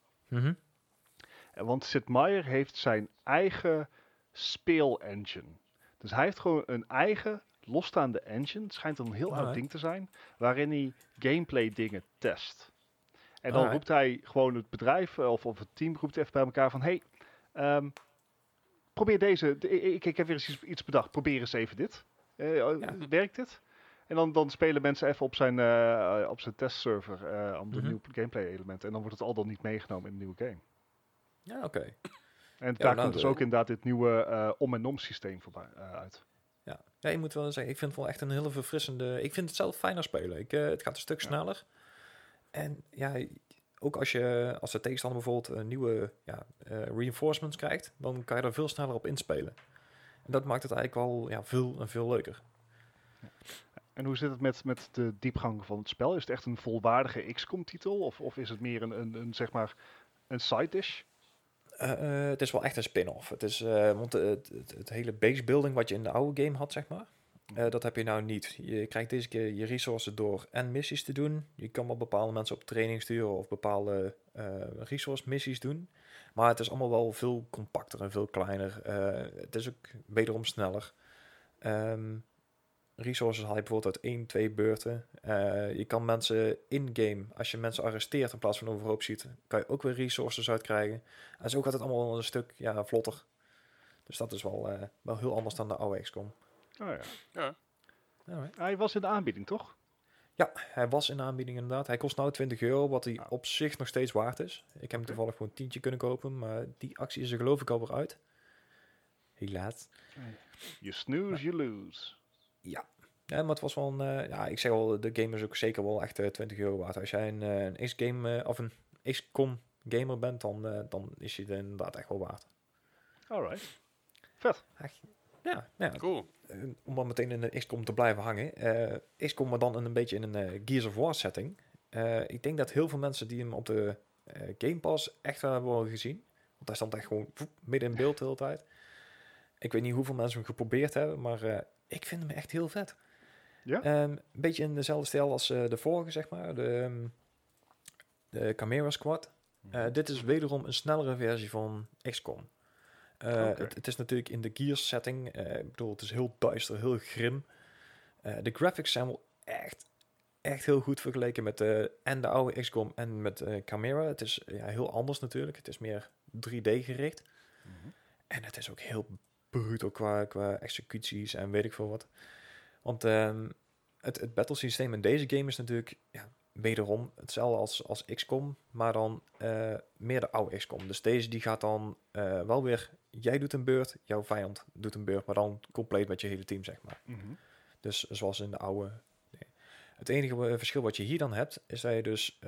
En Want Sid Meier heeft zijn eigen speelengine. Dus hij heeft gewoon een eigen losstaande engine. Het schijnt een heel oud ding te zijn. Waarin hij gameplay dingen test. En dan Alright. roept hij gewoon het bedrijf eh, of, of het team roept even bij elkaar van... Hey, ehm, probeer deze. de- ik, ik heb weer eens iets, bedacht. Probeer eens even dit. Eh, oh, Ja. Werkt dit? En dan, dan spelen mensen even op zijn, eh, op zijn testserver eh, om de Mhm. nieuwe gameplay elementen. En dan wordt het al dan niet meegenomen in de nieuwe game. Ja, oké. En Ja, daar nou, komt dus de- ook inderdaad dit nieuwe eh, om- en om systeem voorbij, eh, uit. Ja. ja, je moet wel zeggen, ik vind het wel echt een hele verfrissende... Ik vind het zelf fijner spelen. Ik, eh, het gaat een stuk Ja. sneller. En ja, ook als, je, als de tegenstander bijvoorbeeld een nieuwe ja, eh, reinforcements krijgt, dan kan je er veel sneller op inspelen. En dat maakt het eigenlijk wel ja, veel en veel leuker. En hoe zit het met, met de diepgang van het spel? Is het echt een volwaardige XCOM-titel? Of, of is het meer een, een, een, zeg maar, een side dish? Eh, eh, het is wel echt een spin-off. Het is, eh, want het, het, het hele base building wat je in de oude game had, zeg maar, dat heb je nou niet. Je krijgt deze keer je resources door en missies te doen. Je kan wel bepaalde mensen op training sturen of bepaalde resource missies doen. Maar het is allemaal wel veel compacter en veel kleiner. Het is ook wederom sneller. Ehm, resources haal je bijvoorbeeld uit één, twee beurten. Eh, je kan mensen in-game, als je mensen arresteert in plaats van overhoop ziet, kan je ook weer resources uitkrijgen. En zo gaat het allemaal een stuk ja, vlotter. Dus dat is wel, eh, wel heel anders dan de oude XCOM. Oh, ja. Ja. Alright. Hij was in de aanbieding, toch? Ja, hij was in de aanbieding inderdaad. Hij kost nou 20 euro, wat hij Ah. op zich nog steeds waard is. Ik heb hem toevallig voor een tientje kunnen kopen, maar die actie is er geloof ik alweer uit. Helaas. You snooze, you lose. Ja. ja, maar het was wel een... eh, ja, ik zeg wel, de game is ook zeker wel echt eh, 20 euro waard. Als jij een, eh, een X-game eh, of een XCOM gamer bent, dan, eh, dan is je het inderdaad echt wel waard. Alright. Vet. Ja, ja, Cool. eh, om maar meteen in de XCOM te blijven hangen. eh XCOM maar dan in een beetje in een eh, Gears of War setting. Eh, ik denk dat heel veel mensen die hem op de eh, Game Pass echt wel hebben gezien. Want hij stond echt gewoon midden in beeld de hele tijd. Ik weet niet hoeveel mensen hem geprobeerd hebben, maar eh, ik vind hem echt heel vet. Ja? Ehm, een beetje in dezelfde stijl als eh, de vorige, zeg maar. De, ehm, de Chimera Squad. Eh, dit is wederom een snellere versie van XCOM. Eh, het, het is natuurlijk in de Gears setting. ik bedoel, het is heel duister, heel grim. De graphics zijn wel echt, echt heel goed vergeleken met de, en de oude XCOM en met Chimera. Het is ja, heel anders natuurlijk. Het is meer 3D gericht. En het is ook heel brutal qua, qua executies en weet ik veel wat. Want ehm, het, het battle systeem in deze game is natuurlijk ja, wederom hetzelfde als, als XCOM, maar dan eh, meer de oude XCOM. Dus deze die gaat dan eh, wel weer, jij doet een beurt, jouw vijand doet een beurt, maar dan compleet met je hele team, zeg maar. Mhm. Dus zoals in de oude. nee. Het enige eh, verschil wat je hier dan hebt, is dat je dus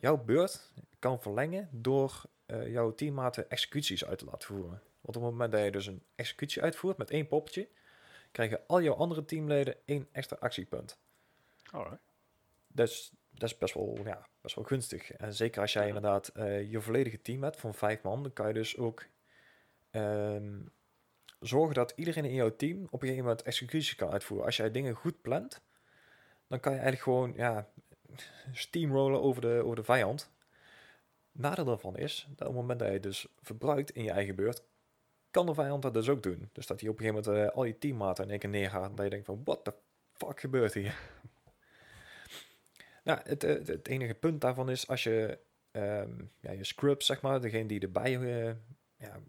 jouw beurt kan verlengen door jouw teammaten executies uit te laten voeren. Want op het moment dat je dus een executie uitvoert met één poppetje, krijgen al jouw andere teamleden één extra actiepunt. Alright. Dat is, dat is best, wel, ja, best wel gunstig. En zeker als jij inderdaad eh, je volledige team hebt van vijf man, dan kan je dus ook ehm, zorgen dat iedereen in jouw team op een gegeven moment executies kan uitvoeren. Als jij dingen goed plant, dan kan je eigenlijk gewoon ja, steamrollen over de, over de vijand. Nadeel daarvan is dat op het moment dat je dus verbruikt in je eigen beurt, kan de vijand dat dus ook doen. Dus dat hij op een gegeven moment eh, al je teammaten in één keer neergaat en dat je denkt van, what the fuck gebeurt hier? nou, het, eh, het enige punt daarvan is als je ehm, ja, je scrubs, zeg maar, degene die erbij eh, ja,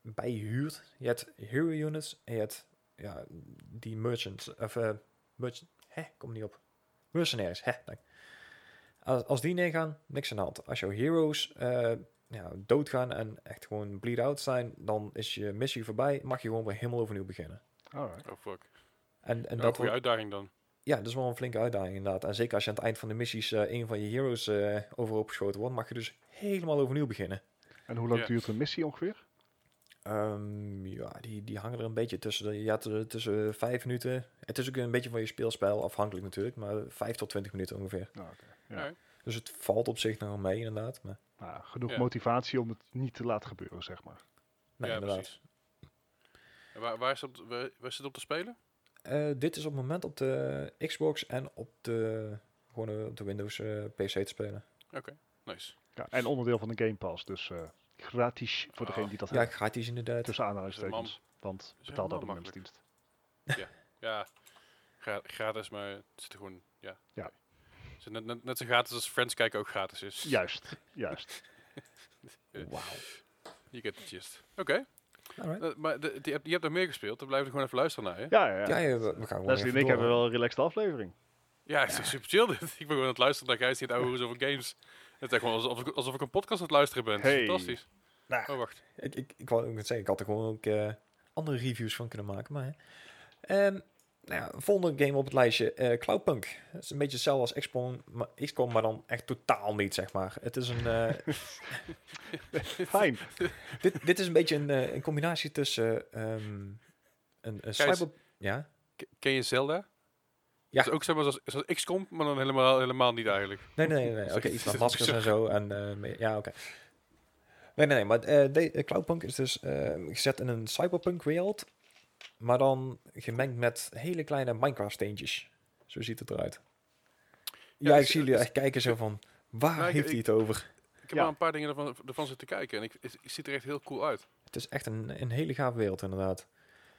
bij je hebt hero units en je hebt ja, die merchants, of uh, merchant, hè, kom niet op. Mercenaries, hè. Als, als die neergaan, niks aan de hand. Als jouw heroes ja, doodgaan en echt gewoon bleed out zijn, dan is je missie voorbij, mag je gewoon weer helemaal overnieuw beginnen. Alright. Oh fuck. En, en Ja, dat wordt- uitdaging dan. ja, dat is wel een flinke uitdaging inderdaad. En zeker als je aan het eind van de missies eh, een van je heroes eh overhoop geschoten wordt, mag je dus helemaal overnieuw beginnen. En hoe lang duurt een missie ongeveer? Ehm, ja, die, die hangen er een beetje tussen. De, ja, tussen, tussen vijf minuten. Het is ook een beetje van je speelspel afhankelijk natuurlijk, maar vijf tot twintig minuten ongeveer. Oké. Ja. Ja. Dus het valt op zich nog wel mee inderdaad. Maar Nou, genoeg Ja. motivatie om het niet te laten gebeuren, zeg maar. nee, Ja, inderdaad. precies. En waar, waar, is het op, waar, waar is het op te spelen? Eh, dit is op het moment op de Xbox en op de, gewoon eh, op de Windows eh, PC te spelen. Nice. Ja, en onderdeel van de Game Pass, dus eh, gratis voor Oh. degene die dat Ja, heeft. gratis inderdaad. Tussen aanhalingstekens. Want is helemaal abonnementsdienst. Ja, gra- gratis, maar het zit er gewoon, ja. Ja. Het net, net, net zo gratis als Friends kijken ook gratis is. Juist, juist. Wauw. Je get the gist. Oké. Eh, maar de, die, je hebt- er meer gespeeld, dan blijven we gewoon even luisteren naar je. Ja, ja, Ja, ja. we, we gaan Leslie en ik door. hebben wel een relaxed aflevering. Ja, het is super chill dit. Ik ben gewoon aan het luisteren naar Gijs die het ouwe hoes over games. Het is gewoon alsof ik, alsof ik een podcast aan het luisteren ben. Het is Hey. fantastisch. Nou, Oh, wacht. Ik, ik, ik wou ook zeggen, ik had er gewoon ook eh, andere reviews van kunnen maken. Maar, hè. Nou ja, volgende game op het lijstje, eh, Cloudpunk. Dat is een beetje hetzelfde als XCOM, maar, XCOM, maar dan echt totaal niet, zeg maar. Het is een, eh, Fijn. dit, dit is een beetje een, eh, een combinatie tussen ehm, een, een. Ja? Ken je Zelda? Ja. Dat is ook zeg maar zoals, zoals XCOM, maar dan helemaal, helemaal niet eigenlijk. Nee, nee, nee. Oké, iets met maskers en zo. En, eh, ja, oké. Nee, nee, nee. Maar de, Cloudpunk is dus gezet in een cyberpunk wereld. Maar dan gemengd met hele kleine Minecraft steentjes. Zo ziet het eruit. Ja, Ja, ik zie jullie echt kijken zo van... Waar Nou, ik- heeft hij het over? Ik heb Ja. al een paar dingen ervan, ervan zitten kijken en ik, het, het ziet er echt heel cool uit. Het is echt een, een hele gaaf wereld, inderdaad.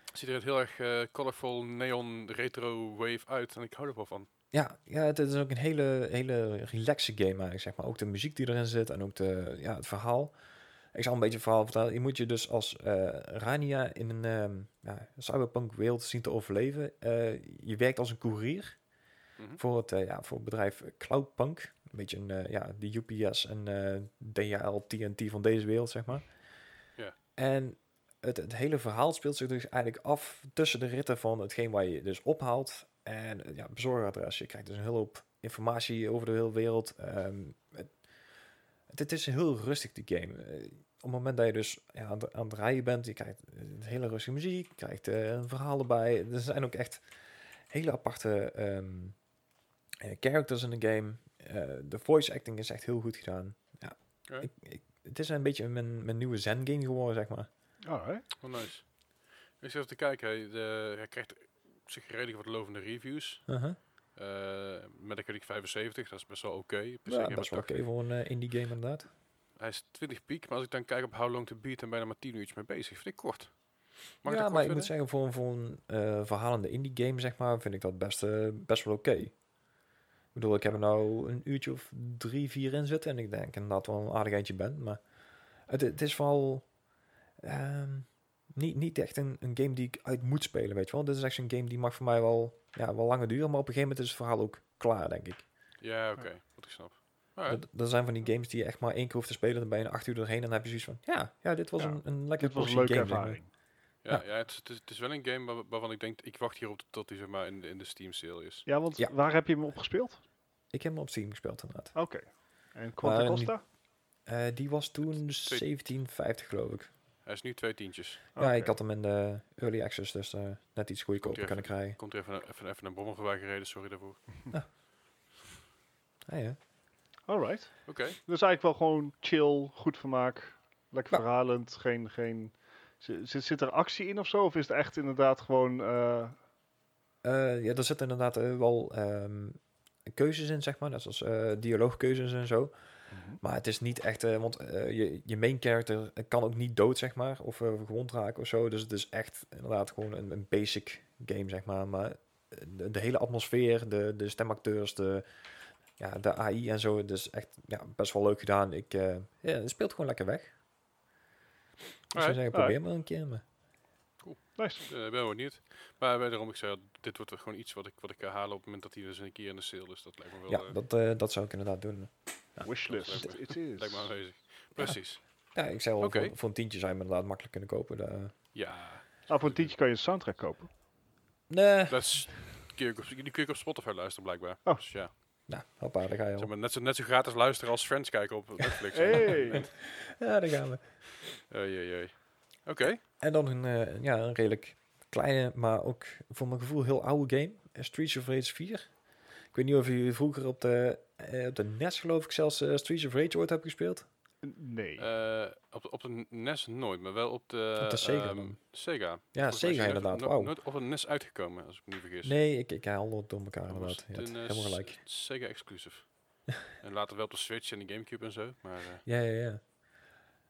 Het ziet er echt heel erg eh, colorful, neon, retro wave uit en ik hou er wel van. Ja, ja, het is ook een hele, hele relaxe game eigenlijk, zeg maar. Ook de muziek die erin zit en ook de, ja, het verhaal. Ik zal een beetje verhaal vertellen. Je moet je dus als eh, Rania in een ehm, ja, cyberpunk wereld zien te overleven. Eh, je werkt als een courier Mhm. voor het, eh, ja, voor het bedrijf Cloudpunk. Een beetje een, ja, de UPS en DHL, TNT van deze wereld, zeg maar. En het, het hele verhaal speelt zich dus eigenlijk af tussen de ritten van hetgeen waar je dus ophaalt en ja, bezorgadres. Je krijgt dus een hele hoop informatie over de hele wereld. Ehm, het, het, is heel rustig, die game. Eh, op het moment dat je dus ja, aan, het- aan het rijden bent, je krijgt eh, hele rustige muziek, je krijgt eh, een verhaal erbij. Er zijn ook echt hele aparte ehm, eh, characters in de game. De voice acting is echt heel goed gedaan. Ja, ik, ik, het is een beetje mijn, mijn nieuwe zen game geworden, zeg maar. Alright. Oh, nice. Ik zit even te kijken, hij, de, hij krijgt zich redelijk wat lovende reviews. Uh-huh. Eh Metacritic 75, dat is best wel oké. Ja, Gamer best wel 80. oké voor een eh, indie game inderdaad. Hij is 20 piek, maar als ik dan kijk op How Long to Beat en bijna maar 10 uurtjes mee bezig, vind ik kort. Mag ja, dat maar kort ik moet zeggen, voor, een- voor een eh, verhalende indie game, zeg maar, vind ik dat best, eh, best wel oké. Ik bedoel, ik heb er nou een uurtje of drie, vier in zitten en ik denk inderdaad wel een aardig eindje ben. Maar het, het is vooral ehm, niet, niet echt een, een game die ik uit moet spelen, weet je wel. Dit is echt een game die mag voor mij wel, ja, wel langer duren, maar op een gegeven moment is het verhaal ook klaar, denk ik. Ja, oké, wat ik snap. Dat, dat zijn van die games die je echt maar één keer hoeft te spelen, dan ben je een acht uur doorheen en dan heb je zoiets van, ja, ja dit was Ja, een, een lekker was een leuke game, ervaring. Ja, ja. het, is, het, is, het is wel een game waar- waarvan ik denk, ik wacht hierop tot hij zeg maar in de, in de Steam sale is. Ja, want Ja. waar heb je hem op gespeeld? Ik heb hem op Steam gespeeld inderdaad. Oké. En Quantum Maar Costa? Eh, die was toen Twee- 17,50 geloof ik. Hij is nu twee tientjes. Ja, ik had hem in de early access, dus eh, net iets goedkoper kunnen krijgen. Komt er even, een- even, even een bommen voorbij gereden, sorry daarvoor. Ja. Alright. Oké, Dus eigenlijk wel gewoon chill, goed vermaak, lekker Ja. verhalend, geen... geen zit, zit er actie in of zo? Of is het echt inderdaad gewoon... eh, Eh, ja, er zitten inderdaad wel ehm, keuzes in, zeg maar. Net zoals eh, dialoogkeuzes en zo. Maar het is niet echt, eh, want eh, je, je main character kan ook niet dood, zeg maar. Of eh, gewond raken of zo. Dus het is echt inderdaad gewoon een, een basic game, zeg maar. Maar eh, de, de hele atmosfeer, de, de stemacteurs, de, ja, de AI en zo. Het is echt ja, best wel leuk gedaan. Ik, eh, ja, het speelt gewoon lekker weg. Ik zou zeggen, probeer maar een keer. Maar. Nice. uh, ben benieuwd. Maar wederom, ik zei, al, dit wordt er gewoon iets wat ik, wat ik ga halen op het moment dat hij dus een keer in de sale is. Dat lijkt me wel, Ja, eh, dat, eh, dat zou ik inderdaad doen. Ja. Wishlist. dat It is. lijkt me aanwezig. Precies. Ja, ik zou wel Oké. voor, voor een tientje zijn, maar inderdaad makkelijk kunnen kopen. Ja, Nou, voor een tientje kan je een soundtrack kopen. Nee, dat is, kun je ook op, die kun je op Spotify luisteren blijkbaar. Oh. Dus ja, Nou, hoppa, daar ga je Zeg al. maar, net, zo, net zo gratis luisteren als Friends kijken op Netflix. Hey. Ja, daar gaan we. Oei, oei, oei. Oké. En dan een, eh, ja, een redelijk kleine, maar ook voor mijn gevoel heel oude game. eh, Streets of Rage 4. Ik weet niet of jullie vroeger op de, eh, op de NES geloof ik zelfs Streets of Rage ooit hebben gespeeld. Nee. Eh, op, de- op de NES nooit, maar wel op de, Op de Sega ehm? Sega. Ja, Sega nooit- inderdaad, wauw. Nooit op een NES uitgekomen, als ik me niet vergis. Nee, ik, ik haal het door elkaar was inderdaad. Hebt toen, eh, helemaal gelijk. Sega exclusive. en later wel op de Switch en de Gamecube en zo. Maar eh, Ja, ja, ja.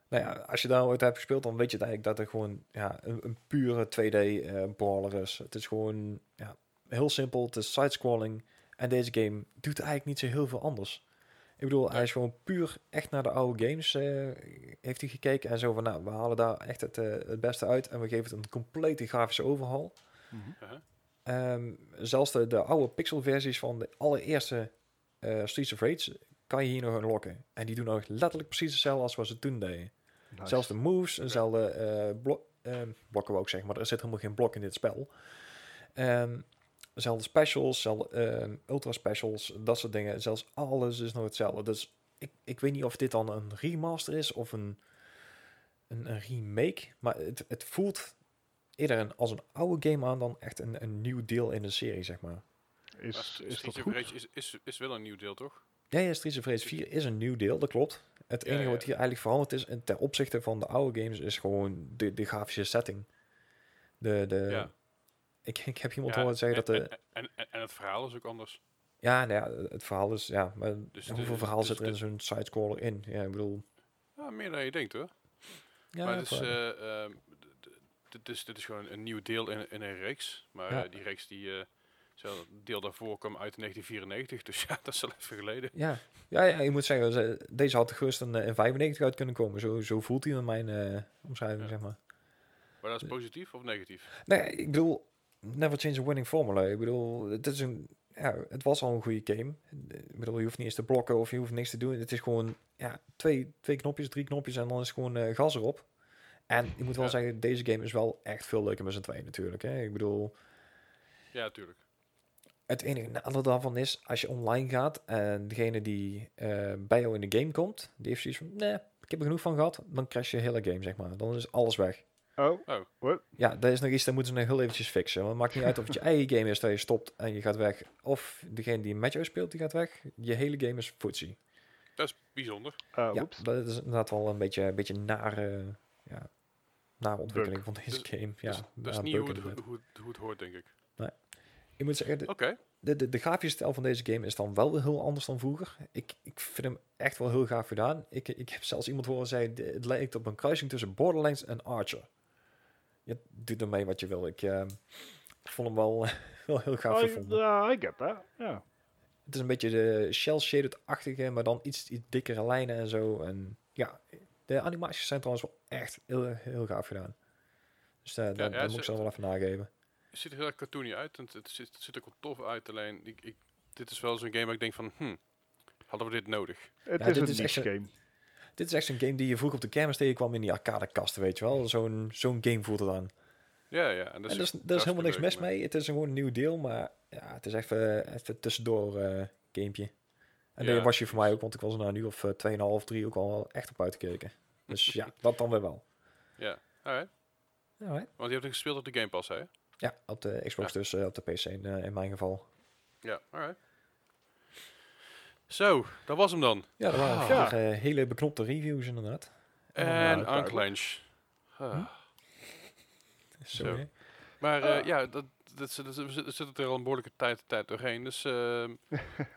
Nou ja, als je daar ooit hebt gespeeld, dan weet je het eigenlijk dat er gewoon ja, een, een pure 2D eh brawler is. Het is gewoon ja, heel simpel, het is side-scrolling. En deze game doet eigenlijk niet zo heel veel anders. Ik bedoel, hij is gewoon puur echt naar de oude games eh, heeft hij gekeken. En zo van, nou, we halen daar echt het, eh, het beste uit. En we geven het een complete grafische overhaul. Mhm. uh-huh. Ehm, zelfs de, de oude pixelversies van de allereerste eh, Streets of Rage kan je hier nog unlocken. En die doen nog letterlijk precies hetzelfde als wat ze toen deden. Nice. Zelfs de moves, dezelfde eh blok, ehm, blokken we ook zeg maar. Er zit helemaal geen blok in dit spel. Ehm dezelfde specials, dezelfde, ehm, ultra specials, dat soort dingen. Zelfs alles is nog hetzelfde. Dus ik, ik weet niet of dit dan een remaster is of een, een, een remake. Maar het, het voelt eerder een, als een oude game aan dan echt een, een nieuw deel in de serie, zeg maar. Is, is Streets dat of goed? Is, is, is wel een nieuw deel, toch? Ja, ja, Streets of Rage 4 is een nieuw deel, dat klopt. Het enige ja, wat hier eigenlijk veranderd is en ten opzichte van de oude games is gewoon de, de grafische setting. De, de, Ja. ik, ik heb iemand horen zeggen en, dat de... en, en, het verhaal is ook anders. Ja, nou ja, het verhaal is... Ja, maar Dus hoeveel de- verhaal dus zit er in zo'n sidescroller in? Ja, ik bedoel... Ja, meer dan je denkt hoor. Ja, maar het is, voor- eh, ehm, d- d- dit is, dit is gewoon een nieuw deel in, in een reeks. Maar eh, die reeks, die zo, deel daarvoor kwam uit 1994. Dus ja, dat is al even geleden. ja. Ja, ja, je moet zeggen, ze- deze had gerust een, eh, in 95 uit kunnen komen. Zo, zo voelt hij in mijn eh, omschrijving, Ja. zeg maar. Maar dat is positief of negatief? Nee, ik bedoel, never change a winning formula. Ik bedoel, het is een, ja, het was al een goede game. Ik bedoel, je hoeft niet eens te blokken of je hoeft niks te doen. Het is gewoon, ja, twee, twee knopjes, drie knopjes en dan is gewoon eh, gas erop. En ik moet wel Ja. zeggen, deze game is wel echt veel leuker met z'n tweeën natuurlijk. Hè. Ik bedoel, Ja, natuurlijk. Het enige nadeel daarvan is, als je online gaat en degene die eh, bij jou in de game komt, die heeft zoiets van, nee, ik heb er genoeg van gehad, dan crash je hele game, zeg maar. Dan is alles weg. Oh, Oh, what? Ja, dat is nog iets, dat moeten ze nog heel eventjes fixen. Want het maakt niet uit of het je eigen game is dat je stopt en je gaat weg. Of degene die met jou speelt, die gaat weg. Je hele game is footsie. dat is bijzonder. Uh, ja, oeps. dat is inderdaad wel een beetje, een beetje nare, ja, nare ontwikkeling van deze Dus- game. Ja, dat is, dat is nare niet hoe het, hoe, hoe het hoort, denk ik. Ik moet zeggen, de, Oké. de, de, de grafische stijl van deze game is dan wel weer heel anders dan vroeger. Ik, ik vind hem echt wel heel gaaf gedaan. Ik, ik heb zelfs iemand horen zeggen, het lijkt op een kruising tussen Borderlands en Archer. Je doet ermee wat je wil. Ik, eh, ik vond hem wel, wel heel gaaf I, gevonden. yeah, I get that. Ja. Het is een beetje de shell-shaded-achtige, maar dan iets, iets dikkere lijnen en zo. En ja, de animaties zijn trouwens wel echt heel, heel gaaf gedaan. Dus eh, daar, ja, moet ik ze wel even nageven. Het ziet er heel erg cartoony uit. En het, het, ziet, het ziet er ook wel tof uit. Alleen, ik, ik, dit is wel zo'n game waar ik denk van... Hm, hadden we dit nodig? Het Ja, is dit een is echt niche een- game. Dit is echt zo'n game die je vroeger op de kermis tegenkwam in die arcadekasten, weet je wel. Zo'n zo'n game voelt het aan. Ja, ja. En dat en is, er is, is helemaal niks mis mee. Het is gewoon een nieuw deel, maar ja, het is even, even tussendoor eh gamepje. En Ja, dat was je voor mij ook, want ik was er na nu of uh, 2,5, 3 ook al wel echt op uitgekeken. Dus ja, dat dan weer wel. Ja, alright. Alright. Want je hebt hem gespeeld op de Game Pass, hè? Ja, op de Xbox dus, eh, op de PC in, eh, in mijn geval. Ja, alright. Zo, dat was hem dan. Ja, dat waren Ah. vier, hele beknopte reviews inderdaad. En duidelijk. Unclench. Ah. Zo, Zo. hè. Maar eh, Ah. ja, dat, dat, zit- er al een behoorlijke tijd, tijd doorheen. Dus eh,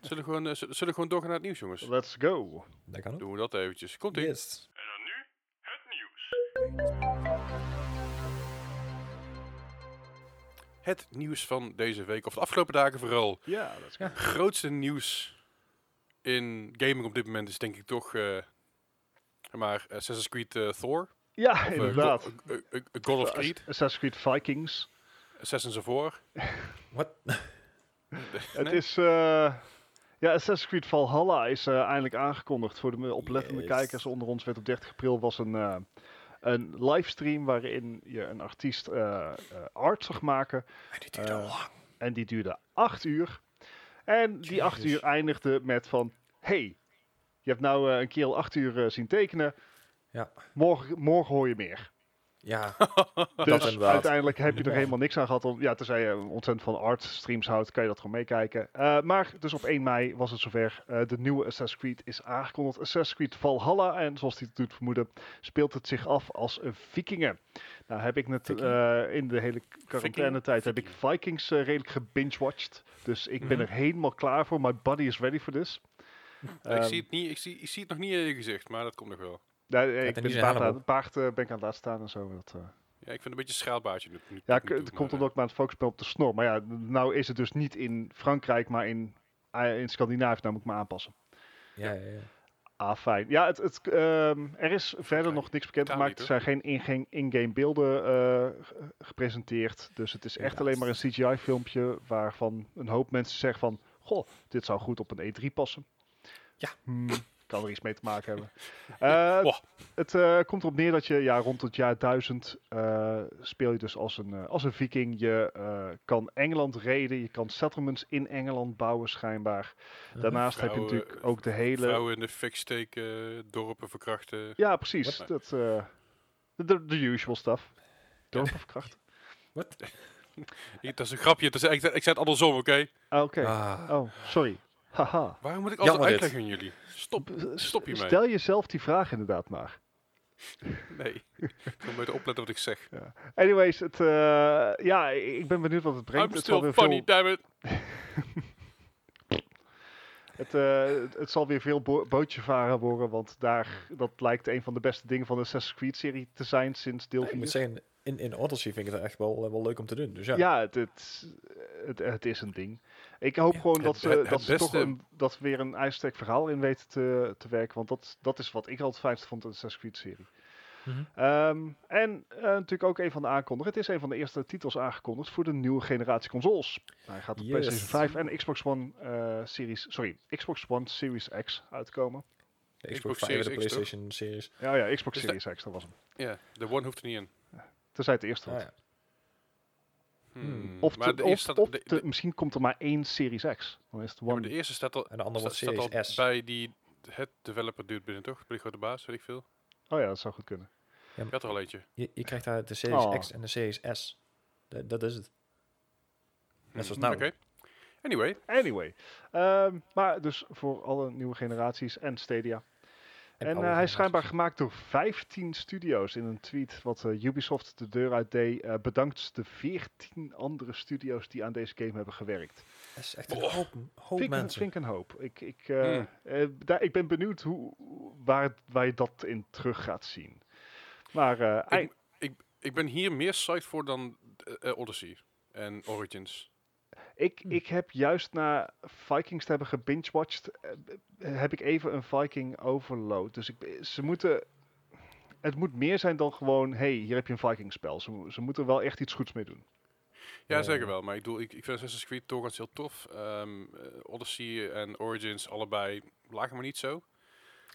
zullen, we gewoon, zullen we gewoon doorgaan naar het nieuws, jongens? Let's go. Dat kan. Doen we dat eventjes. Komt ie. Yes. En dan nu het nieuws. Het nieuws van deze week, of de afgelopen dagen vooral. Ja, let's go. grootste nieuws in gaming op dit moment is denk ik toch eh, maar Assassin's Creed eh, Thor. Ja, Of, eh, inderdaad. God, God of Creed. Assassin's Creed Vikings. Assassins of War. Wat? Het Nee? is... eh, ja, Assassin's Creed Valhalla is eh, eindelijk aangekondigd. Voor de me- oplettende Yes. kijkers onder ons werd op 30 april was een, eh, een livestream waarin je een artiest eh, eh, art zag maken. Die duurde Eh, al lang. En die duurde acht uur. En die acht uur eindigde met van... Hey, je hebt nou een kerel acht uur zien tekenen. Ja. Morgen, morgen hoor je meer. Ja, Dus uiteindelijk heb je er helemaal niks aan gehad. Om, ja, tenzij je ontzettend van art streams houdt, kan je dat gewoon meekijken. Eh, maar dus op 1 mei was het zover. Eh, de nieuwe Assassin's Creed is aangekondigd. Assassin's Creed Valhalla. En zoals die het doet vermoeden, speelt het zich af als een vikingen. Nou heb ik net eh, in de hele quarantaine-tijd heb ik Vikings redelijk gebingewatcht. Dus ik ben Mhm. er helemaal klaar voor. My body is ready for this. ik, Ehm, zie het niet, ik, zie, ik zie het nog niet in je gezicht, maar dat komt nog wel. Eh, er ik ben paard, aan, eh, ben ik aan het laten staan en zo. Dat, eh, Ja, ik vind het een beetje een schaalbaardje. nu- nu- Ja, nu het maar, komt eh, omdat ik me aan het focussen ben op de snor. Maar ja, nou is het dus niet in Frankrijk, maar in, eh, in Scandinavië. Nou moet ik me aanpassen. ja, ja. ja. Ah, fijn. Ja, het, het, ehm, er is verder nog niks bekend gemaakt. Er zijn geen in- in-game beelden eh, gepresenteerd. Dus het is echt alleen maar een CGI-filmpje waarvan een hoop mensen zeggen van... Goh, dit zou goed op een E3 passen. Ja. Hmm, kan er iets mee te maken hebben. Eh, Wow. Het eh, komt erop neer dat je ja, rond het jaar 1000 eh, speel je dus als een, eh, als een viking. Je eh, kan Engeland reden, je kan settlements in Engeland bouwen schijnbaar. Daarnaast heb je natuurlijk ook de hele... Vrouwen in de fik steken, dorpen verkrachten. Ja, precies. Dat, eh, de, de usual stuff. Dorp of kracht. Wat? Dat is een grapje. Dat is, ik, ik zei het andersom, oké? Ah, Oké. Ah, Oh, sorry. Haha. Waarom moet ik altijd Jammer uitleggen aan jullie? Stop. Stop hiermee. Stel jezelf die vraag inderdaad maar. Nee. ik moet beter opletten wat ik zeg. Anyways, het, eh, ja, ik ben benieuwd wat het brengt. I'm het zal weer funny, veel, damn it. het, eh, het, zal weer veel bo bootje varen worden, want daar, dat lijkt een van de beste dingen van de Assassin's Creed-serie te zijn sinds deel ik 4. moet zeggen, in, in Odyssey vind ik het echt wel, eh, wel leuk om te doen. Dus ja. Ja, het, het, het, het is een ding. Ik hoop Ja, gewoon het- dat ze, het- het dat toch een, dat we weer een ijzersterk verhaal in weten te, te werken. Want dat, dat is wat ik altijd het fijnste vond in de Assassin's Creed-serie. Mhm. Ehm, en eh, natuurlijk ook een van de aankondigingen. Het is een van de eerste titels aangekondigd voor de nieuwe generatie consoles. Hij gaat op Yes. PlayStation 5 en Xbox One eh, Series, sorry, Xbox One Series X uitkomen. De Xbox Xbox 5 en de Series X? PlayStation Series. Ja, ja, Xbox Series X, dat was hem. Ja, de one hoeft er niet in. Tenzij het eerste Ah, was. ja. Hmm. Of, te- de of, eerste staat, of de, te- de- misschien komt er maar één Series X. Dan is het ja, de eerste staat al, En de andere wordt staat, staat al S. bij die het developer dude binnen, toch? Bij die grote baas, weet ik veel. Oh ja, dat zou goed kunnen. Ik had er al eentje. Je, je krijgt daar de Series Oh. X en de Series S. Dat, dat is het. Net zoals Hmm, nou. Oké. Anyway, Anyway. Ehm, maar dus voor alle nieuwe generaties en Stadia. En, oude eh, hij is schijnbaar gemaakt door 15 studio's. In een tweet wat eh, Ubisoft de deur uit deed, eh, bedankt de 14 andere studio's die aan deze game hebben gewerkt. Dat is echt een Oh. hoop, hoop Vind ik, mensen. vind ik een hoop. Ik, ik, eh, Hmm. eh, daar, ik ben benieuwd hoe, waar, waar je dat in terug gaat zien. Maar eh, ei- ik ben hier meer psyched voor dan eh, eh, Odyssey en Origins. Ik, Hm. ik heb juist na Vikings te hebben gebingewatcht, eh, eh, heb ik even een Viking overload. Dus ik, ze moeten, het moet meer zijn dan gewoon, hey, hier heb je een Viking spel. Ze, ze moeten wel echt iets goeds mee doen. Ja, zeker wel. Maar ik, bedoel, ik, ik vind Assassin's Creed doorgaans heel tof. Ehm, eh, Odyssey en Origins, allebei lagen maar niet zo.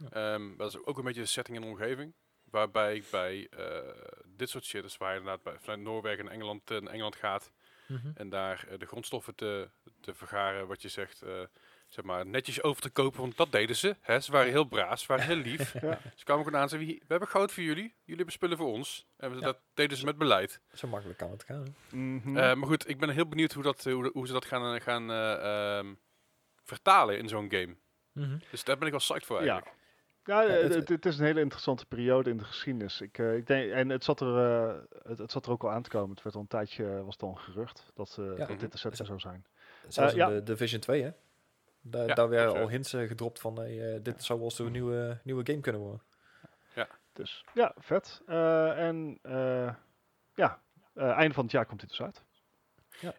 Ehm, dat is ook een beetje de setting en omgeving. Waarbij ik bij eh, dit soort shit, dus waar je inderdaad bij, vanuit Noorwegen naar Engeland, eh, naar Engeland gaat. Mhm. En daar eh, de grondstoffen te, te vergaren, wat je zegt, eh, zeg maar, netjes over te kopen. Want dat deden ze. Hè? Ze waren heel braaf, ze waren heel lief. Ja. Ze kwamen gewoon aan en zeiden, we hebben goud voor jullie. Jullie hebben spullen voor ons. En Ja. dat deden ze met beleid. Zo makkelijk kan het gaan. Mhm. Eh, maar goed, ik ben heel benieuwd hoe, dat, hoe, hoe ze dat gaan, gaan eh, ehm, vertalen in zo'n game. Mhm. Dus daar ben ik wel psyched voor eigenlijk. Ja, Ja, eh, het- het, het is een hele interessante periode in de geschiedenis. Ik, eh, ik denk, en het zat, er, eh, het, het zat er ook al aan te komen. Het werd al een tijdje, was een gerucht, dat, Ja. dat dit de setting zou zijn. Zelfs Eh, ja. de Division 2, hè? Daar, Ja, daar werden al ja. hints gedropt van, hey, eh, dit zou wel eens een nieuwe, nieuwe game kunnen worden. Dus ja, vet. Eh, en eh, ja, eh, einde van het jaar komt dit dus uit.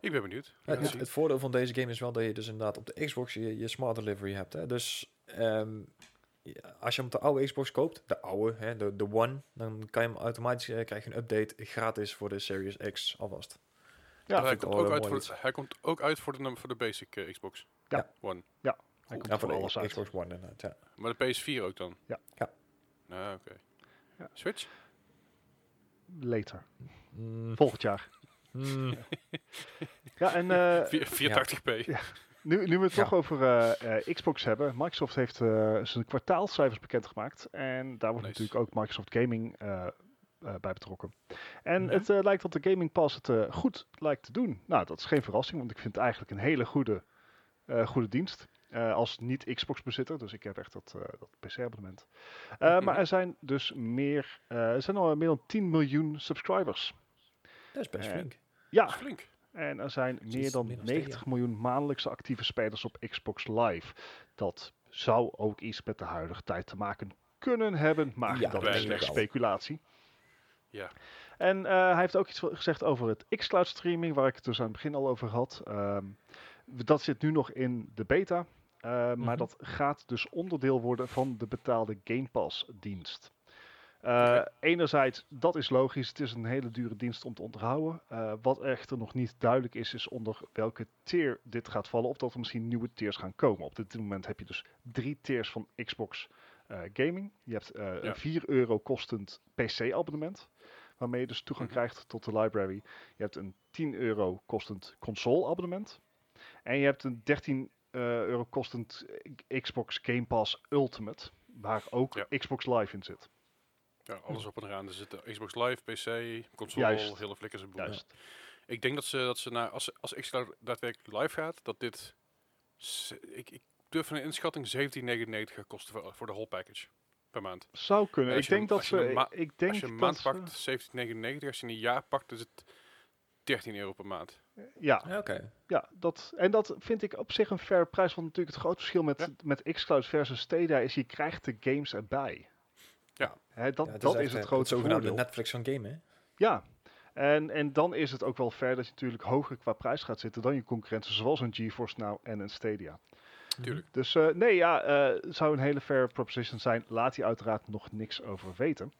Ik ben benieuwd. Ja, het, voordeel van deze game is wel dat je dus inderdaad op de Xbox je, je smart delivery hebt. Hè? Dus ehm, ja, als je hem op de oude Xbox koopt, de oude, hè, de, de One, dan kan je hem automatisch eh, krijg je een update gratis voor de Series X alvast. Ja, hij, komt ook uit voor, hij komt ook uit voor de, voor de basic eh, Xbox Ja. One. Hij Cool. komt Ja, voor voor alles de uit. Xbox One inderdaad, ja. Maar de PS4 ook dan? Ja. Ja. Nou, oké. Ja. Switch? Later. Mm, Volgend jaar. mm, Ja, en eh, Vier- 480p. Ja. Nu, nu we het Ja. toch over eh, eh, Xbox hebben. Microsoft heeft eh, zijn kwartaalcijfers bekendgemaakt. En daar wordt Nice. natuurlijk ook Microsoft Gaming bij betrokken. En Ja. het lijkt dat de Gaming Pass het goed lijkt te doen. Nou, dat is geen verrassing, want ik vind het eigenlijk een hele goede, goede dienst. als niet-Xbox bezitter, dus ik heb echt dat, dat PC-abonnement. Mhm. Maar er zijn dus meer, er zijn al meer dan 10 miljoen subscribers. Dat is best flink. Ja, Dat is flink. En er zijn meer dan meer dan 90 Stadia. miljoen maandelijkse actieve spelers op Xbox Live. Dat zou ook iets met de huidige tijd te maken kunnen hebben, maar Ja, dat is slechts speculatie. Ja. En eh, hij heeft ook iets gezegd over het xCloud streaming, waar ik het dus aan het begin al over had. Ehm, dat zit nu nog in de beta, eh, maar Mhm. dat gaat dus onderdeel worden van de betaalde Game Pass dienst. Eh. Enerzijds, dat is logisch, het is een hele dure dienst om te onderhouden. Eh, wat echter nog niet duidelijk is, is onder welke tier dit gaat vallen. Of dat er misschien nieuwe tiers gaan komen. Op dit moment heb je dus drie tiers van Xbox eh, Gaming. Je hebt Ja. een 4 euro kostend PC-abonnement. Waarmee je dus toegang Mhm. krijgt tot de library. Je hebt een 10 euro kostend console-abonnement. En je hebt een 13 eh, euro kostend Xbox Game Pass Ultimate. Waar ook Ja. Xbox Live in zit. Ja, alles op en eraan. Er zitten Xbox Live, PC, console, Juist. hele flikkers en boel. Juist. Ik denk dat ze, dat ze naar, als, als xCloud daadwerkelijk live gaat, dat dit, ik, ik durf een inschatting 17,99 gaat kosten voor, voor de whole package per maand. Zou kunnen. Ik denk een- dat ze. een ik denk als je een maand ze- pakt, 17,99. Als je een jaar pakt, is het 13 euro per maand. Ja, Ja, Oké. ja dat, en dat vind ik op zich een fair prijs. Want natuurlijk het grote verschil met, Ja. met xCloud versus Stadia is je krijgt de games erbij. Ja. Dat Ja, dat echt, is het eh, grote zogenaamde voordeel. Netflix van game, hè? Ja, en, en dan is het ook wel fair dat je natuurlijk hoger qua prijs gaat zitten dan je concurrenten, zoals een GeForce Now en een Stadia. Tuurlijk. Dus eh, nee, ja, eh, het zou een hele fair proposition zijn. Laat hij uiteraard nog niks over weten.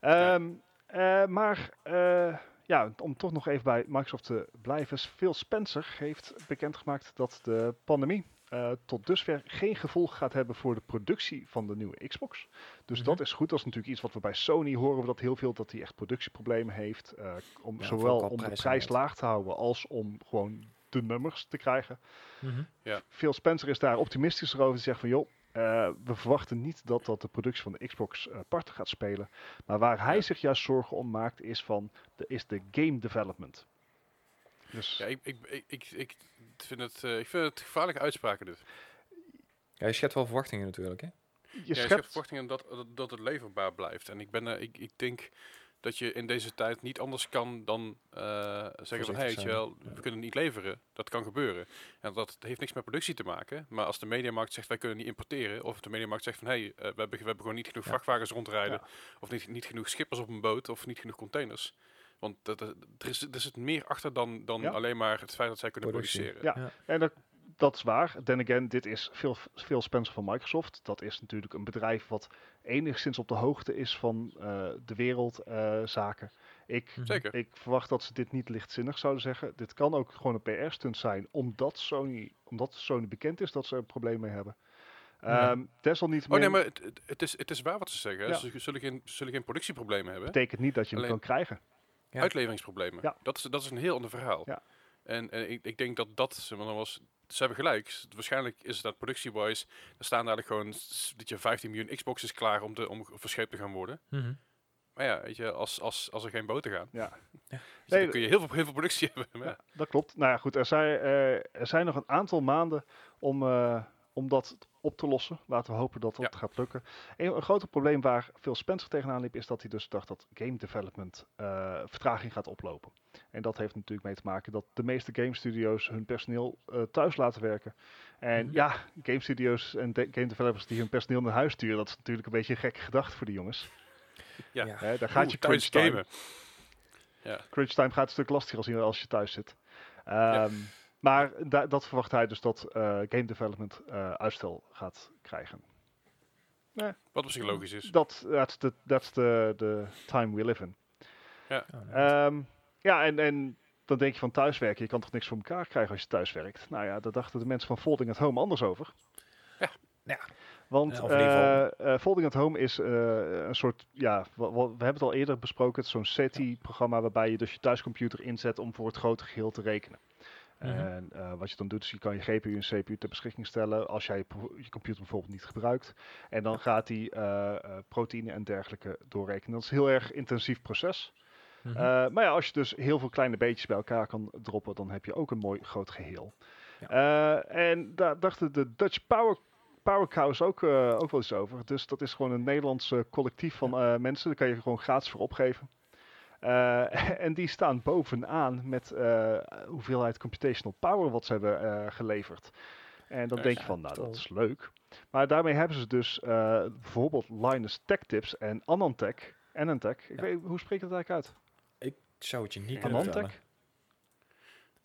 Ehm, eh, maar eh, ja, om toch nog even bij Microsoft te blijven. Phil Spencer heeft bekendgemaakt dat de pandemie eh, tot dusver geen gevolg gaat hebben voor de productie van de nieuwe Xbox. Dus Mhm. dat is goed. Dat is natuurlijk iets wat we bij Sony horen we dat heel veel, dat hij echt productieproblemen heeft. eh, om, Ja, zowel om de prijs laag te houden als om gewoon de nummers te krijgen. Mhm. Phil Spencer is daar optimistisch over. Hij zegt van joh, eh, we verwachten niet dat dat de productie van de Xbox parten gaat spelen. Maar waar hij Ja. zich juist zorgen om maakt is van de, is de game development. Dus Ja, ik, ik, ik, ik vind het, eh, ik vind het gevaarlijke uitspraken dit. Ja, je schept wel verwachtingen natuurlijk, hè? je ja, schept... verwachtingen dat, dat, dat het leverbaar blijft. En ik, ben, ik, ik denk dat je in deze tijd niet anders kan dan eh, zeggen van, hey, je wel, Ja. we kunnen niet leveren. Dat kan gebeuren. En dat heeft niks met productie te maken. Maar als de mediamarkt zegt, wij kunnen niet importeren. Of de mediamarkt zegt van, hey, eh, we, hebben, we hebben gewoon niet genoeg Ja. vrachtwagens rondrijden. Ja. Of niet, niet genoeg schippers op een boot. Of niet genoeg containers. Want dat, dat- er, is, er zit meer achter dan, dan Ja. alleen maar het feit dat zij kunnen Productie. produceren. Ja. En dat, dat is waar. Then again, dit is Phil, Phil Spencer van Microsoft. Dat is natuurlijk een bedrijf wat enigszins op de hoogte is van eh, de wereldzaken. ik, Mhm. Zeker. ik verwacht dat ze dit niet lichtzinnig zouden zeggen. Dit kan ook gewoon een PR-stunt zijn, omdat Sony, omdat Sony bekend is dat ze er een probleem mee hebben. Ja. Ehm desalniettemin Oh nee, maar het, is, het is waar wat ze zeggen. Ja. Ze zullen geen, ze zullen geen productieproblemen hebben. betekent niet dat je hem kan krijgen. Ja. Uitleveringsproblemen. Ja. Dat, is, dat is een heel ander verhaal. Ja. En, en ik, ik denk dat dat, maar, dan was, ze hebben gelijk. Waarschijnlijk is het dat productie-wise, er staan dadelijk gewoon, dat je 15 miljoen Xboxes klaar om, te, om verscheept te gaan worden. Mhm. Maar ja, weet je, als, als, als er geen boten gaan, Ja. Ja. dus Nee, dan kun je heel veel, heel veel productie hebben. Ja. Ja, dat klopt. Nou ja, goed. Er zijn, eh, er zijn nog een aantal maanden om, eh, om dat op te lossen. Laten we hopen dat dat Ja. gaat lukken. Een, een groot probleem waar Phil Spencer tegenaan liep, is dat hij dus dacht dat game development eh, vertraging gaat oplopen. En dat heeft natuurlijk mee te maken dat de meeste game studios hun personeel eh, thuis laten werken. En ja, game studios en de- game developers die hun personeel naar huis sturen, dat is natuurlijk een beetje een gekke gedachte voor die jongens. Ja. Ja. Hè, daar gaat Oeh, je crunch time. gamen. crunch time gaat een stuk lastiger als je, als je thuis zit. Ehm, Maar da- dat verwacht hij dus dat eh, game development eh, uitstel gaat krijgen. Wat op zich logisch is. Dat that's the, that's the, the time we live in. Oh, nee. Ehm, ja, en, en dan denk je van thuiswerken. Je kan toch niks voor elkaar krijgen als je thuis werkt. Nou ja, daar dachten de mensen van Folding at Home anders over. Ja. Ja. Want Ja, eh, eh, Folding at Home is eh, een soort, ja, wa- we hebben het al eerder besproken. Het is zo'n SETI-programma waarbij je dus je thuiscomputer inzet om voor het grote geheel te rekenen. Mhm. En eh, wat je dan doet, is je kan je GPU en CPU ter beschikking stellen als jij je computer bijvoorbeeld niet gebruikt. En dan gaat hij eh, eh, proteïne en dergelijke doorrekenen. Dat is een heel erg intensief proces. Mhm. Maar ja, als je dus heel veel kleine beetjes bij elkaar kan droppen, dan heb je ook een mooi groot geheel. Eh, en daar dachten de Dutch Power, Power Cows ook, ook wel eens over. Dus dat is gewoon een Nederlands eh, collectief van mensen. Daar kan je gewoon gratis voor opgeven. Eh, en die staan bovenaan met eh, hoeveelheid computational power wat ze hebben eh, geleverd. En dan Ja, denk je van, nou dat is leuk. Maar daarmee hebben ze dus eh, bijvoorbeeld Linus Tech Tips en Anantech. Anantech, ik Ja. weet, hoe spreek je dat eigenlijk uit? Ik zou het je niet kunnen vertellen. Anantech?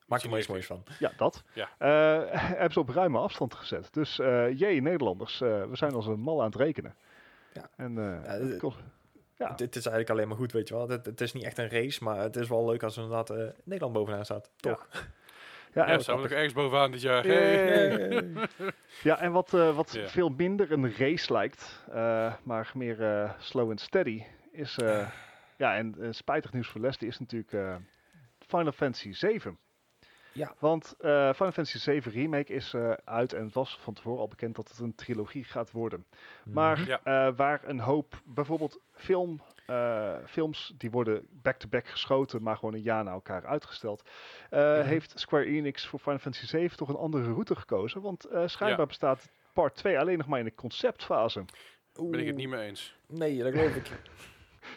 Maak er maar eens moois van. Ja, dat. Ja. Eh, hebben ze op ruime afstand gezet. Dus eh jee, Nederlanders, eh, we zijn als een mal aan het rekenen. Ja. En, eh, Ja, ja. Het, het is eigenlijk alleen maar goed, weet je wel. Het, het is niet echt een race, maar het is wel leuk als er inderdaad eh, Nederland bovenaan staat. Toch? ja, Ja, en, staan we nog ergens bovenaan dit jaar. Ja, Hey. ja, ja. ja, en wat, eh, wat Ja. veel minder een race lijkt, eh, maar meer eh, slow and steady, is... eh, ja, en spijtig nieuws voor Leslie is natuurlijk eh, Final Fantasy 7. Ja. Want eh, Final Fantasy 7 Remake is eh, uit en het was van tevoren al bekend dat het een trilogie gaat worden. Maar Mhm. Ja. eh, waar een hoop, bijvoorbeeld film, eh, films, die worden back-to-back geschoten, maar gewoon een jaar na elkaar uitgesteld, eh, Mhm. heeft Square Enix voor Final Fantasy 7 toch een andere route gekozen. Want eh, schijnbaar Ja. bestaat part 2 alleen nog maar in de conceptfase. Ben ik het niet mee eens. Nee, dat geloof ik.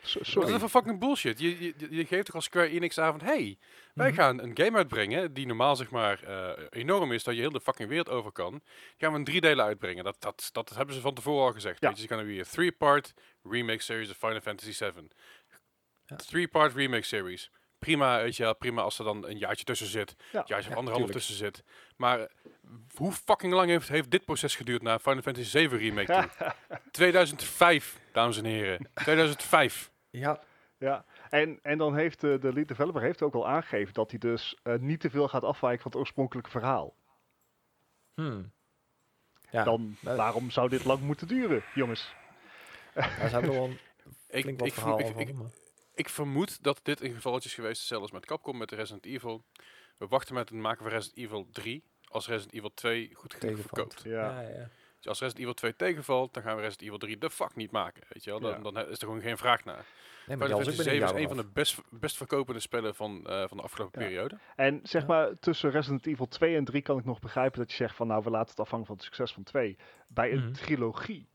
Sorry. is een fucking bullshit. Je, je, je geeft toch als Square Enix aan van... Hey, wij Mhm. gaan een game uitbrengen die normaal zeg maar eh, enorm is, dat je heel de fucking wereld over kan. Die gaan we in drie delen uitbrengen. Dat, dat, dat hebben ze van tevoren al gezegd. Ja. Weet je, ze gaan weer een three-part remake series of Final Fantasy 7. Ja. Three-part remake series. Prima, weet je wel, prima als er dan een jaartje tussen zit. Ja. Een jaartje of Ja, anderhalf tussen zit. Maar eh, hoe fucking lang heeft, heeft dit proces geduurd naar Final Fantasy 7 remake toe? 2005, dames en heren. 2005. Ja, Ja, en, en dan heeft de, de lead developer heeft ook al aangegeven dat hij dus eh, niet te veel gaat afwijken van het oorspronkelijke verhaal. hmm. ja. Dan, waarom zou dit lang moeten duren, jongens? ja, ze hebben wel een Ik, flink wat ik, verhaal ik, van, ik, ik vermoed dat dit een gevalletje is geweest, zelfs met Capcom, met de Resident Evil. We wachten met het maken van Resident Evil 3 als Resident Evil 2 goed genoeg verkoopt. Ja, ja, ja. Dus als Resident Evil 2 tegenvalt, dan gaan we Resident Evil 3 de fuck niet maken. Weet je wel? Dan, Ja. dan is er gewoon geen vraag naar. Nee, maar Final die was ook Fantasy binnen 7 een is een van de best, best verkopende spellen van, eh, van de afgelopen Ja. periode. En zeg maar, tussen Resident Evil 2 en 3 kan ik nog begrijpen dat je zegt van nou, we laten het afhangen van het succes van 2. Bij een Mhm. trilogie.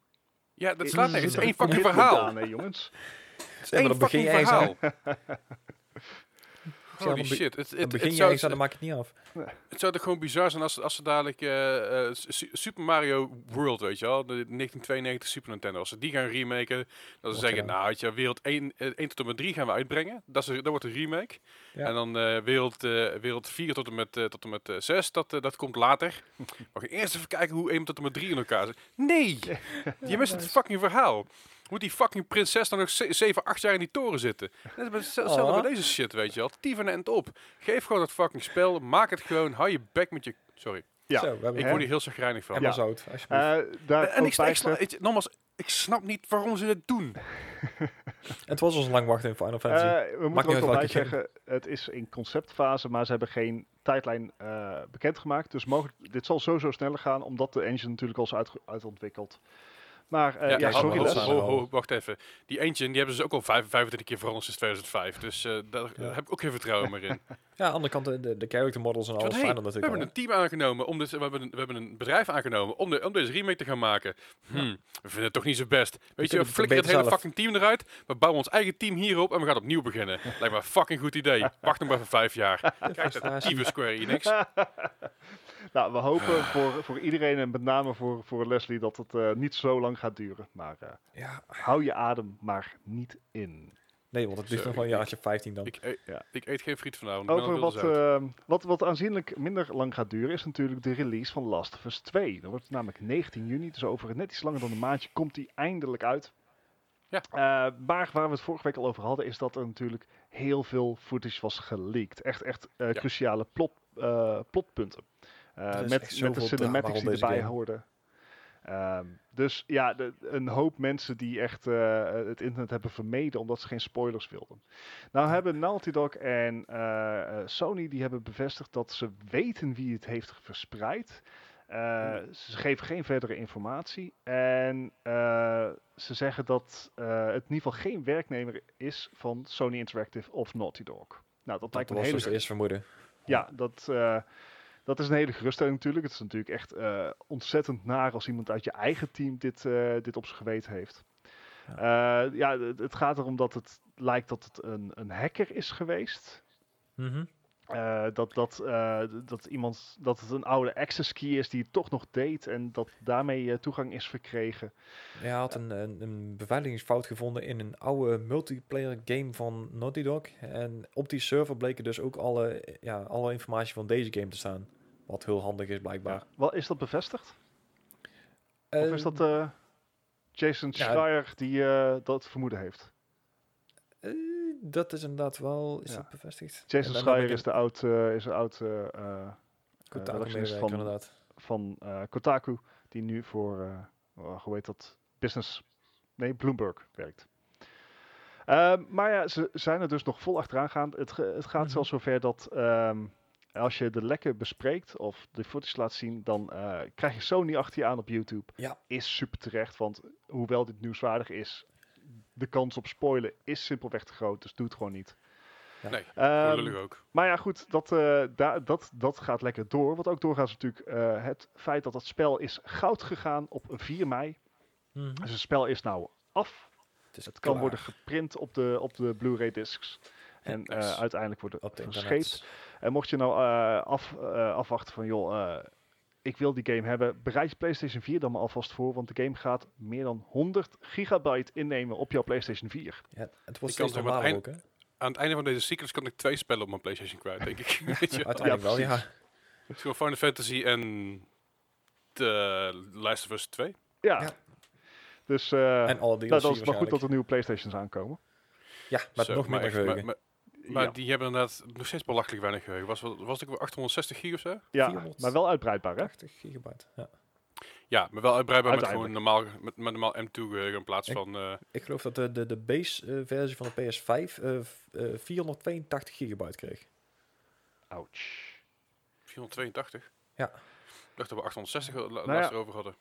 Ja, dat is slaat er nergens. Het is één fucking verhaal. hè, jongens. Het is één fucking verhaal. Holy dan be- shit. Het, Dan het, begin het, je zou, eens aan, dan maak je het niet af. het zou toch gewoon bizar zijn als, als ze dadelijk eh, eh, Su- Super Mario World, weet je wel, de 1992 Super Nintendo, als ze die gaan remaken, dat ze zeggen, nou, weet je, wereld 1, eh, 1 tot en met 3 gaan we uitbrengen. Dat, is, dat wordt een remake. Ja. En dan eh, wereld, eh, wereld 4 tot en met, eh, tot en met eh, 6, dat, dat komt later. We gaan eerst even kijken hoe 1 tot en met 3 in elkaar zit. Nee! Je mist het fucking verhaal. Moet die fucking prinses dan nog 7, 8 jaar in die toren zitten? Dat is hetzelfde Oh. bij deze shit, weet je wel. Tieven en op. Geef gewoon dat fucking spel. Maak het gewoon. Hou je bek met je... Sorry. Ja. Zo, Ik word hier heel chagrijnig van. en Ja. maar zout, alsjeblieft. Eh, daar en ook ik, ik, snap, ik, nogmaals, ik snap niet waarom ze dit doen. het was ons lang wachten in Final Fantasy. Eh, we moeten uit ook bij game. zeggen, het is in conceptfase, maar ze hebben geen tijdlijn eh, bekendgemaakt. Dus mogelijk, dit zal sowieso sneller gaan, omdat de engine natuurlijk al is uitge- uitontwikkeld. Maar eh, ja, ja, sorry ho, wacht even. Die engine, die hebben ze ook al vijf- 25 keer veranderd sinds 2005. Dus eh, daar Ja. heb ik ook geen vertrouwen meer in. ja, aan de andere kant, de, de, character models en alles hey, zijn er we natuurlijk hebben al. een team aangenomen om dit, we hebben een, we hebben een bedrijf aangenomen om, de, om deze remake te gaan maken. Hm, we vinden het toch niet zo best. Weet je, we het flikken het hele zelf. fucking team eruit. We bouwen ons eigen team hierop en we gaan opnieuw beginnen. Lijkt me een fucking goed idee. Wacht nog maar even vijf jaar. Kijk, dat Square Enix. Nou, we hopen voor, voor iedereen en met name voor, voor Leslie dat het eh, niet zo lang gaat duren. Maar eh, Ja, hou je adem maar niet in. nee, want het Zo, nog wel een jaartje 15 dan. Ik, eet- Ja. ik eet geen friet vanavond. Over wat, eh, wat, wat aanzienlijk minder lang gaat duren is natuurlijk de release van Last of Us 2. Dat wordt namelijk 19 juni, dus over net iets langer dan een maandje komt die eindelijk uit. Ja. Eh, maar waar we het vorige week al over hadden, is dat er natuurlijk heel veel footage was geleakt. Echt, echt eh, Ja. cruciale plot, eh, plotpunten. Eh, met, met de cinematics die erbij game. hoorden. Ehm, dus ja, de- een hoop mensen die echt eh, het internet hebben vermeden omdat ze geen spoilers wilden. Nou hebben Naughty Dog en eh, Sony die hebben bevestigd dat ze weten wie het heeft verspreid. Ze geven geen verdere informatie. En ze zeggen dat het in ieder geval geen werknemer is van Sony Interactive of Naughty Dog. Nou, dat, Dat lijkt me een dus hele eerst vermoeden. ja, dat, dat is een hele geruststelling natuurlijk. Het is natuurlijk echt eh, ontzettend naar als iemand uit je eigen team dit, eh, dit op zijn geweten heeft. Ja, ja het, het gaat erom dat het lijkt dat het een, een hacker is geweest. Mhm. Eh, dat, dat, eh, dat, iemand, dat het een oude access key is die het toch nog deed en dat daarmee eh, toegang is verkregen. Ja, hij had een, een, een beveiligingsfout gevonden in een oude multiplayer game van Naughty Dog. En op die server bleken dus ook alle, ja, alle informatie van deze game te staan. Wat heel handig is blijkbaar. Wat, is dat bevestigd? of is dat eh, Jason ja. Schreier die eh, dat vermoeden heeft? eh, dat is inderdaad wel, is Ja. dat bevestigd? Jason Schreier is de oud, is een oud van- inderdaad. van Kotaku, die nu voor, oh, hoe heet dat, Business, nee, Bloomberg werkt. Ehm, maar ja, ze zijn er dus nog vol achteraan gaan. Het, ge- het gaat Mhm. zelfs zover dat ehm, als je de lekken bespreekt of de footage laat zien, dan eh, krijg je Sony achter je aan op YouTube. Ja. Is super terecht, want hoewel dit nieuwswaardig is, de kans op spoilen is simpelweg te groot, dus doe het gewoon niet. Nee, Ehm, Gewoon lullig ook. maar ja, goed, dat, eh, da- dat, dat gaat lekker door. Wat ook doorgaat is natuurlijk eh, het feit dat het spel is goud gegaan op 4 mei. Mhm. Dus het spel is nou af. is Het kan worden geprint op de, op de Blu-ray discs. En eh, uiteindelijk worden op de verscheept. En mocht je nou eh, af, eh, afwachten van, joh, eh, ik wil die game hebben, bereid je PlayStation 4 dan maar alvast voor. Want de game gaat meer dan 100 gigabyte innemen op jouw PlayStation 4. Ja, het wordt steeds het ook, hè? Aan het einde van deze cyclus kan ik twee spellen op mijn PlayStation kwijt, denk ik. Weet je wel. Uiteindelijk wel, ja. precies. Het is gewoon Final Fantasy en de Last of Us 2. Ja. Ja. Dus eh, En alle nou, dat is maar goed dat er nieuwe PlayStations aankomen. Ja, met Zo, nog echt- geheugen. Maar ja. die hebben inderdaad nog steeds belachelijk weinig geheugen. Was, was was het ook weer 860 gig of zo? ja, 400. maar wel uitbreidbaar, hè? 80 gigabyte. Ja. Ja, maar wel uitbreidbaar met gewoon Uiteindelijk. normaal, met, met normaal M2 geheugen in plaats Ik- van... eh, Ik geloof dat de, de, de base eh, versie van de PS5 eh, v- eh, 482 gigabyte kreeg. Ouch. 482. Ja. Ik dacht dat we 860 la- Nou laatst ja. erover hadden.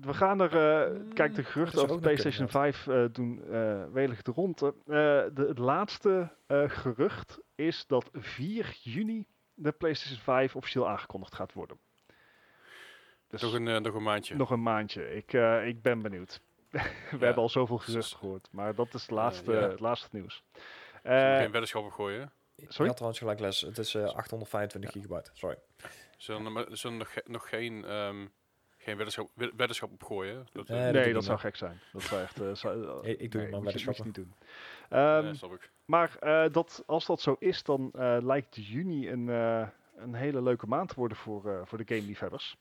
We gaan er, eh, Mm, kijk, de geruchten over PlayStation 5 eh, doen eh welig de ronde. Eh, de, het laatste eh, gerucht is dat 4 juni de PlayStation 5 officieel aangekondigd gaat worden. Dus Nog een, nog een maandje. nog een maandje. Ik, eh, ik ben benieuwd. We hebben al zoveel geruchten gehoord, maar dat is het laatste, ja. het laatste nieuws. Zullen we geen weddenschap op gooien. Je Sorry? had trouwens gelijk les. Het is eh, 825 gigabyte. Sorry. Zullen er zullen er nog, ge- nog geen, ehm, geen weddenschap, wed- weddenschap op gooien? Dat, Nee, eh, dat nee, zou gek zijn. Dat zou echt... eh, zou, Ik- ik doe het maar je niet doen. Ehm, snap ik. Maar eh, dat, als dat zo is, dan eh, lijkt juni een, eh, een hele leuke maand te worden voor, eh, voor de game-liefhebbers.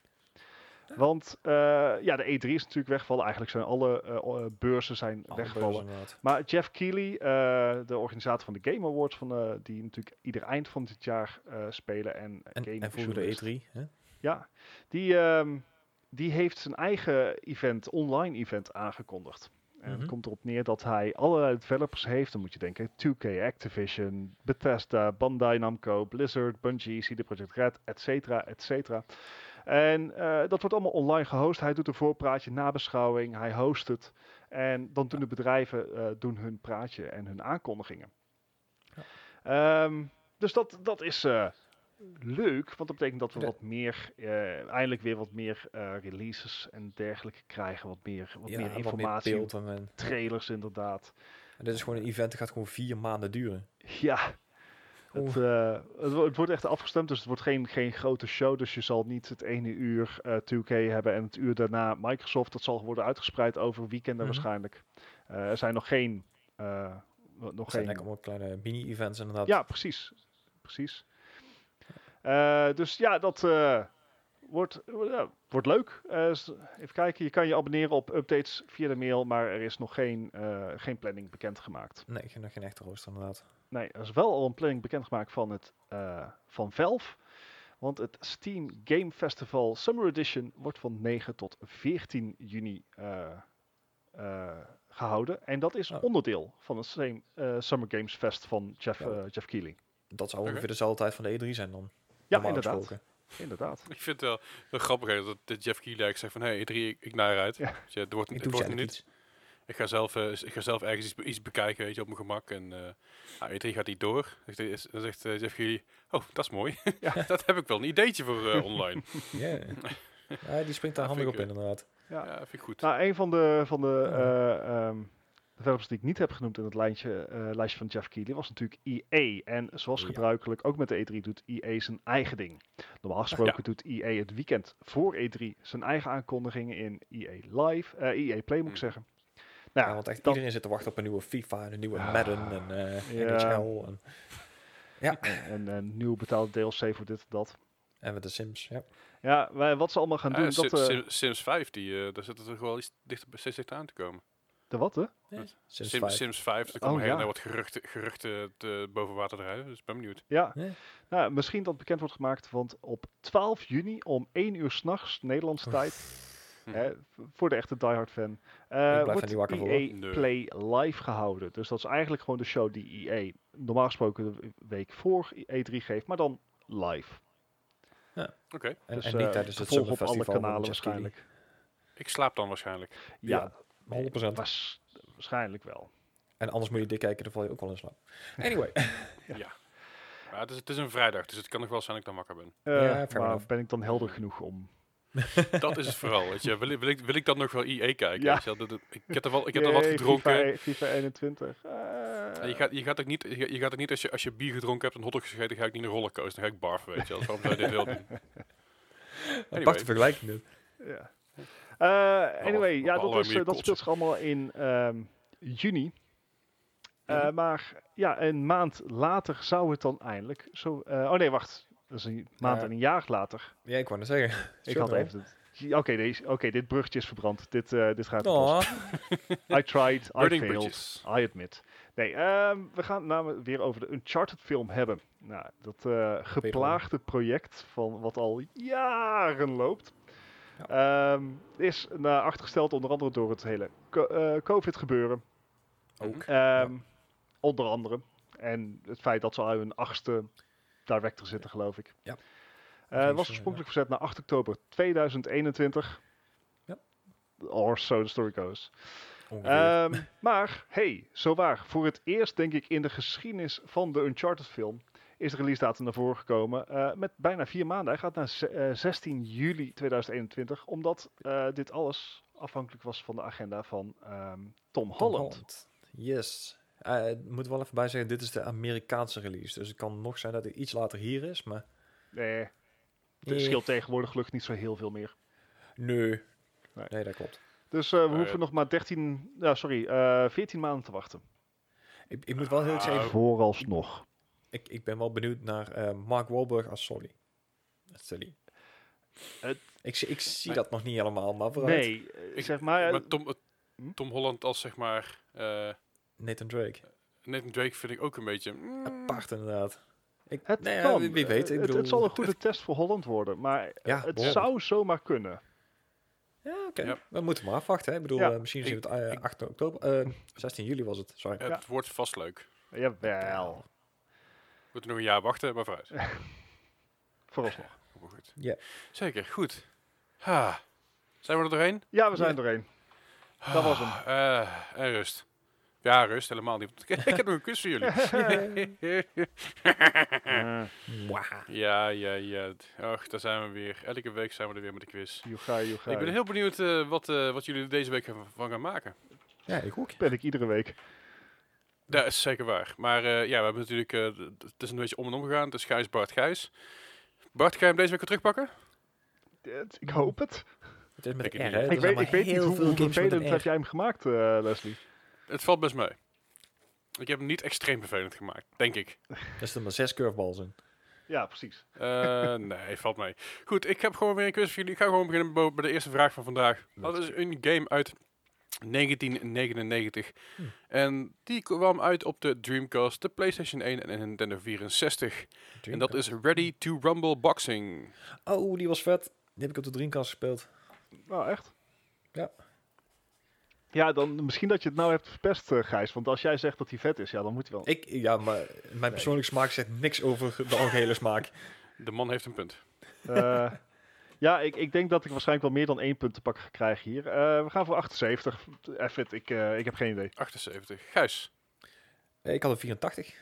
Want eh, ja, de E3 is natuurlijk weggevallen. Eigenlijk zijn alle eh, beurzen zijn Alle weggevallen. beurzen. Maar Jeff Keighley, eh, de organisator van de Game Awards, van, eh, die natuurlijk ieder eind van dit jaar eh, spelen. En, En, game en vroeger de journalist. E3. Hè? Ja, die, ehm, die heeft zijn eigen event, online event aangekondigd. En Mhm. het komt erop neer dat hij allerlei developers heeft. Dan moet je denken 2K, Activision, Bethesda, Bandai Namco, Blizzard, Bungie, CD Projekt Red, et cetera, et cetera. En eh, dat wordt allemaal online gehost. Hij doet een voorpraatje, nabeschouwing, hij host het. En dan doen de bedrijven eh, doen hun praatje en hun aankondigingen. Ehm, dus dat, dat is eh, leuk, want dat betekent dat we wat meer, eh, eindelijk weer wat meer eh, releases en dergelijke krijgen. Wat meer, wat Ja, meer wat informatie, en, trailers inderdaad. en dit is gewoon een event dat gaat gewoon vier maanden duren. Ja, het, eh, het, wo- het wordt echt afgestemd, dus het wordt geen, geen grote show. Dus je zal niet het ene uur eh 2K hebben en het uur daarna Microsoft. Dat zal worden uitgespreid over weekenden Mhm. waarschijnlijk. Eh, er zijn nog geen... eh, nog zijn geen allemaal kleine mini-events inderdaad. ja, precies. Precies. Eh, dus ja, dat eh, wordt, ja, wordt leuk. Eh, even kijken, je kan je abonneren op updates via de mail, maar er is nog geen, eh, geen planning bekendgemaakt. Nee, geen, nog geen echte rooster inderdaad. Nee, er is wel al een planning bekendgemaakt van, het, eh, van Valve. Want het Steam Game Festival Summer Edition wordt van 9 tot 14 juni eh, eh, gehouden. En dat is Oh. onderdeel van het same, eh, Summer Games Fest van Jeff, Ja. Jeff Keighley. Dat zou ongeveer dezelfde tijd van de E3 zijn dan. Ja, inderdaad. Inderdaad. Ik vind het wel, wel grappig dat Jeff eigenlijk zegt van, hey, E3, ik, ik naar eruit. Ja. Het wordt, Ik het wordt niet. Ik ga zelf, eh, ik ga zelf ergens iets, be- iets bekijken, weet je, op mijn gemak. En eh nou, E3 gaat niet door. Dan zegt eh, Jeff Keighley, oh, dat is mooi. Ja. dat heb ik wel, een ideetje voor eh, online. Ja. ja, die springt daar handig op inderdaad. Ja. ja, vind ik goed. Nou, een van de, van de Ja. Eh, developers die ik niet heb genoemd in het lijntje, eh, lijstje van Jeff Keighley was natuurlijk EA. En zoals Ja. gebruikelijk, ook met de E3 doet EA zijn eigen ding. Normaal gesproken doet EA het weekend voor E3 zijn eigen aankondigingen in EA Live, eh EA Play moet ik Hmm. zeggen. Ja, Nou, want echt iedereen zit te wachten op een nieuwe FIFA en een nieuwe Ah. Madden en eh Ja. NHL. En, ja, en een nieuw betaalde DLC voor dit en dat. en met de Sims. Ja. Ja, wij, wat ze allemaal gaan Ja, doen, dat... eh, Sim- Sims 5, die, eh, daar zit het toch wel iets dichter, steeds dichter aan te komen. De wat, hè? Sims, Sims, 5. Sims 5, er Oh, komen heel ja. ja. wat geruchten, geruchten te, boven water drijven, dus ik ben benieuwd. Ja, Ja. nou, misschien dat bekend wordt gemaakt, want op 12 juni om 1 uur s'nachts Nederlandse tijd, Hm. hè, voor de echte diehard fan, eh, blijf er wordt EA. Nee. Play live gehouden. Dus dat is eigenlijk gewoon de show die EA normaal gesproken de week voor E3 geeft, maar dan live. Oké, En, Dus, en niet eh, tijdens het op alle kanalen waarschijnlijk. ik slaap dan waarschijnlijk. Ja, Ja, 100%. was, waarschijnlijk wel. En anders moet je dik kijken, dan val je ook wel in slaap. Anyway, Ja. Maar het is, het is een vrijdag, dus het kan nog wel zijn dat ik dan wakker ben. Eh, Ja, maar enough. ben ik dan helder genoeg om... Dat is het vooral, weet je. Wil, ik- wil, ik, wil ik dan nog wel IE kijken? Ja. weet je wel? Dat- dat- ik heb er, wel, ik heb er wat gedronken. FIFA, e- FIFA 21. eh, je, gaat, je gaat ook niet, je, gaat- je gaat ook niet als je, als je bier gedronken hebt en hotdogs gegeten, ga ik niet naar rollercoaster. Dan ga ik barfen, weet je wel. Waarom zou je dit wel doen? een aparte vergelijking dit. Ja. Eh, anyway, ja, dat, is, eh, dat speelt zich allemaal in ehm, juni. Eh. Maar ja, een maand later zou het dan eindelijk zo... oh nee, wacht. Dat is een maand en een jaar later. Ja, ik wou net zeggen. Ik had even... het- Oké, deze- oké, dit bruggetje is verbrand. Dit, dit gaat Oh. I tried, I Burning failed. Bridges. I admit. Nee, ehm, we gaan het namelijk weer over de Uncharted film hebben. Nou, dat geplaagde project van wat al jaren loopt. Ehm, is naar achtergesteld onder andere door het hele co- eh, COVID gebeuren. ook. Ehm, Onder andere. En het feit dat ze al hun achtste director zitten, geloof ik. Ja. Eh, was eh, oorspronkelijk verzet naar 8 oktober 2021. Ja. Or so the story goes. Ehm, maar, hey, zo waar. Voor het eerst, denk ik, in de geschiedenis van de Uncharted-film is de release datum naar voren gekomen. eh, met bijna vier maanden. Hij gaat naar ze- eh, 16 juli 2021, omdat eh, dit alles afhankelijk was van de agenda van ehm, Tom Tom Holland. Yes. Eh, Ik moet wel even bij zeggen, dit is de Amerikaanse release. Dus het kan nog zijn dat hij iets later hier is, maar... Nee, het Nee. scheelt tegenwoordig gelukkig niet zo heel veel meer. Nee. Nee. Nee, dat klopt. Dus eh, we hoeven nog maar 13, ja, sorry, eh 14 maanden te wachten. Ik, ik moet wel heel erg zeggen, Ah, Vooralsnog. Ik, ik ben wel benieuwd naar eh, Mark Wahlberg als Sully. Sully. Het- ik, zie- ik zie dat nog niet helemaal, maar vooruit. Nee, eh, Ik- zeg maar... eh, Maar Tom, Hm? Tom Holland als zeg maar... eh Nathan Drake. Nathan Drake vind ik ook een beetje... mm, Apart inderdaad. Ik, Het kan. wie, wie weet. Ik het, bedoel, het zal een goede test voor Holland worden, maar Ja, het behoorlijk. zou zomaar kunnen. Ja, oké. Ja. We moeten maar afwachten. Hè. Ik bedoel, Ja. eh, misschien we het eh, 8 oktober. eh 16 juli was het, sorry. Het wordt vast leuk. Jawel, We moeten nog een jaar wachten, maar vooruit. vooralsnog. Goed. Ja. Zeker, goed. Ha. Zijn we er doorheen? Ja, we zijn doorheen. Dat was hem. Eh, en rust. Ja, rust helemaal niet. Ik heb nog een kus voor jullie. Ja, ja, ja. Och, daar zijn we weer. Elke week zijn we er weer met de quiz. Joega, joega. Ik ben heel benieuwd eh, wat, eh, wat jullie deze week van gaan maken. Ja, ik ook. Ben ik iedere week. Dat is zeker waar. Maar eh, ja, we hebben natuurlijk... eh, het is een beetje om en om gegaan. Het is Gijs, Bart, Gijs. Bart, ga je hem deze week weer terugpakken? Het- Ik hoop het. Het is met Ik. R, Er weet, ik weet niet heel hoe, vervelend heb jij hem gemaakt, eh, Leslie. Het valt best mee. Ik heb hem niet extreem vervelend gemaakt, denk ik. Er zitten maar zes curveballs in. Ja, precies. Eh, nee, valt mee. Goed, ik heb gewoon weer een quiz voor jullie. Ik ga gewoon beginnen bij de eerste vraag van vandaag. Wat is een game uit 1999. Hm. En die kwam uit op de Dreamcast, de PlayStation 1 en de Nintendo 64. En dat is Ready to Rumble Boxing. Oh, die was vet. Die heb ik op de Dreamcast gespeeld. Oh, echt? Ja. Ja, dan misschien dat je het nou hebt verpest, eh, Gijs. Want als jij zegt dat hij vet is, ja, dan moet hij wel. Ik, ja, maar mijn persoonlijke smaak zegt niks over de algehele smaak. De man heeft een punt. Eh, ja, ik, ik denk dat ik waarschijnlijk wel meer dan één punt te pakken ga krijgen hier. Eh, we gaan voor 78. F it, ik, eh, ik heb geen idee. 78. Gijs, Eh, Ik had een 84.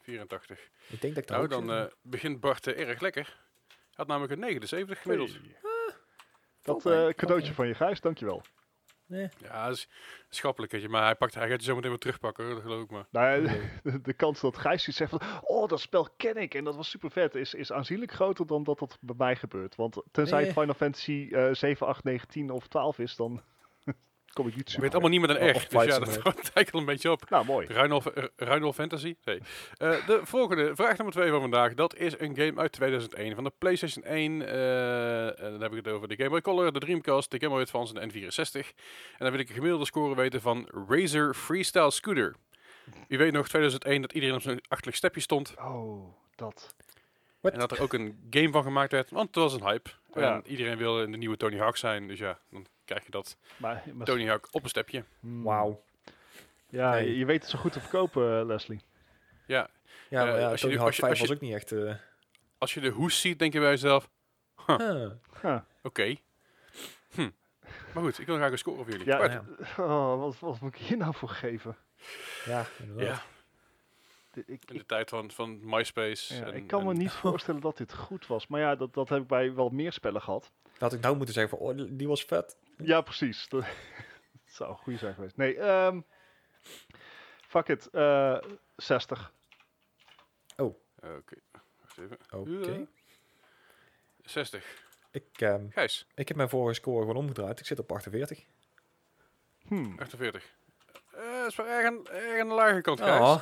84. Ik denk dat ik Nou, dan eh, begint Bart eh, erg lekker. Hij had namelijk een 79 gemiddeld. Hey. Dat eh, cadeautje van je, Gijs, dankjewel. Nee. Ja, dat is schappelijk. weet je, Maar hij, pakt, hij gaat je zo meteen weer terugpakken, hoor, dat geloof ik maar. Nou, ja, de, de kans dat Gijs iets zegt van, oh, dat spel ken ik en dat was super vet, is, is aanzienlijk groter dan dat dat bij mij gebeurt. Want tenzij Nee. het Final Fantasy eh 7, 8, 9, 10 of 12 is, dan kom ik niet Je super. weet allemaal niet met een of Dus ja, dat eigenlijk al een beetje op. Nou, mooi. Ruinol, eh, Ruinol Fantasy? Nee. Eh, de volgende, vraag nummer 2 van vandaag. Dat is een game uit 2001 van de PlayStation 1. eh, en dan heb ik het over de Game Boy Color, de Dreamcast, de Game Boy Advance en de N64. En dan wil ik een gemiddelde score weten van Razer Freestyle Scooter. U weet nog, 2001, dat iedereen op zijn achterlijk stepje stond. Oh, dat. What? En dat er ook een game van gemaakt werd, want het was een hype. Ja. En iedereen wilde de nieuwe Tony Hawk zijn. Dus ja, dan krijg je dat Maar, maar Tony Hawk op een stepje. Hmm. Wauw. Ja, Nee. je, je weet het zo goed te verkopen, eh, Leslie. Ja, Ja, maar Eh, ja, als je Tony de- als je- 5 als je- was ook niet echt... eh, als je de hoes ziet, denk je bij jezelf, huh. Huh. oké. Hm. Maar goed, ik wil graag een score voor jullie. Ja. Oh, wat, wat moet ik hier nou voor geven? Ja, inderdaad. Ja, Ik, in ik, de tijd van, van MySpace. ja, en, ik kan me en- niet voorstellen dat dit goed was. Maar ja, dat, dat heb ik bij wel meer spellen gehad. Had ik nou moeten zeggen van, oh, die was vet. Ja, precies. Dat, dat zou een goede zijn geweest. Nee, ehm fuck it. eh 60. Oké, wacht even. Oké. Ja. 60. Ik, ehm, Gijs, ik heb mijn vorige score gewoon omgedraaid. Ik zit op 48. Hmm. 48. Eh dat is wel erg aan, erg aan de lage kant, Gijs. Oh,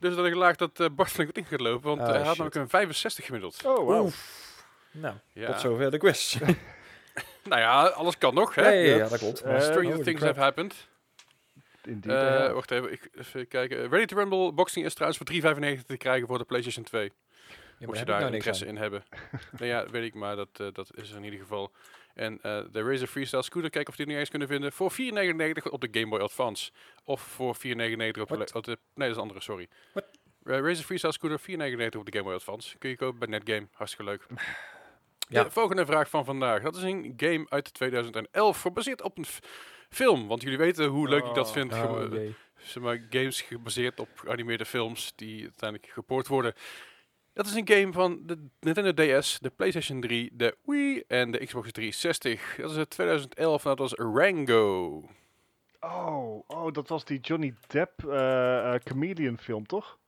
Dus dat ik laag dat eh, Bart flink wat in gaat lopen, want Ah, eh, hij had shit. namelijk een 65 gemiddeld. Oh, wow. Oef. Nou, Ja. tot zover de quiz. Nou ja, alles kan nog, hè? Nee, ja, dat- dat klopt. Maar Stranger things crap. have happened. Indeed. Eh. Wacht even, ik, even kijken. Ready to Rumble Boxing is trouwens voor 3,95 te krijgen voor de PlayStation 2. Ja, je daar nou interesse in hebben. nou ja, weet ik, maar dat, eh, dat is er in ieder geval. En eh, de Razer Freestyle Scooter, kijken of die nu eens kunnen vinden. Voor 4,99 op de Game Boy Advance. Of voor 4,99 op de, What? op de... Nee, dat is een andere, sorry. What? Eh, Razer Freestyle Scooter, 4,99 op de Game Boy Advance. Kun je kopen bij Netgame. Hartstikke leuk. Ja. De volgende vraag van vandaag. Dat is een game uit 2011, gebaseerd op een film. Want jullie weten hoe leuk ik dat Oh. vind. Oh, zeg maar, games gebaseerd op geanimeerde films die uiteindelijk gepoord worden. Dat is een game van de Nintendo DS, de PlayStation 3, de Wii en de Xbox 360. Dat is uit 2011 en dat was Rango. Oh, oh, dat was die Johnny Depp eh, eh, Chameleon film, toch?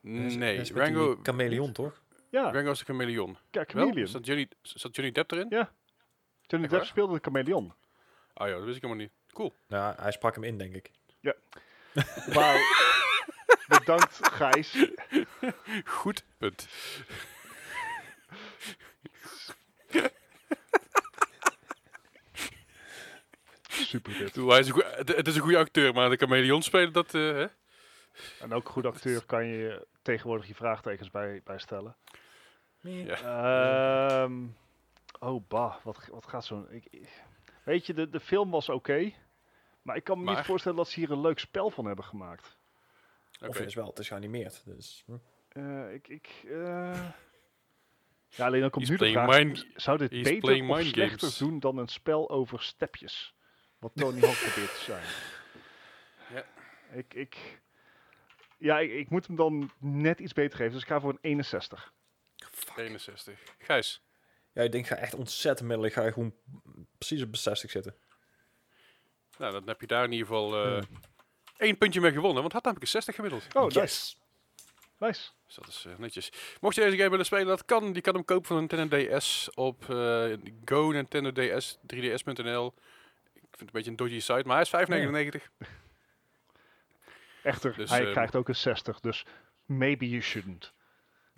Nee, Rango, Chameleon, toch? Ja, Rango is de chameleon. ja? Chameleon. Zat Johnny, zat Johnny Depp erin? Ja. Johnny Echt Depp waar? speelde de Chameleon. Ah ja, dat wist ik helemaal niet. Cool. Nou, hij sprak hem in, denk ik. Wauw. Bedankt, Gijs. Goed punt. Super hij is het is een goede acteur, maar de chameleon spelen, dat... eh, hè? En ook goed acteur kan je tegenwoordig je vraagtekens bij, bij stellen. Ja. Ehm, oh, bah. Wat, wat gaat zo'n... Weet je, de, de film was oké. maar ik kan me Maar? niet voorstellen dat ze hier een leuk spel van hebben gemaakt. Oké. Of is wel, het is geanimeerd. Dus. Eh, ik... ik eh, Ja, alleen dan komt He's nu de vraag... mind- zou dit he's beter of mind slechter games. doen dan een spel over stepjes? Wat Tony Hawk probeert te zijn. Ja. Ik, ik, ja, ik, ik moet hem dan net iets beter geven. Dus ik ga voor een 61. 61. Gijs. Ja, ik denk, ik ga echt ontzettend middelig. Ga je gewoon precies op de 60 zitten. Nou, dan heb je daar in ieder geval eh, Hmm. één puntje mee gewonnen, want had namelijk een 60 gemiddeld. Oh, nice. Yes. Nice. Dus dat is eh, netjes. Mocht je deze game willen spelen, dat kan. Je kan hem kopen van Nintendo DS op eh, Go Nintendo DS, 3ds.nl. Ik vind het een beetje een dodgy site, maar hij is 5,99. Echter, Dus, hij eh, krijgt ook een 60. Dus maybe you shouldn't.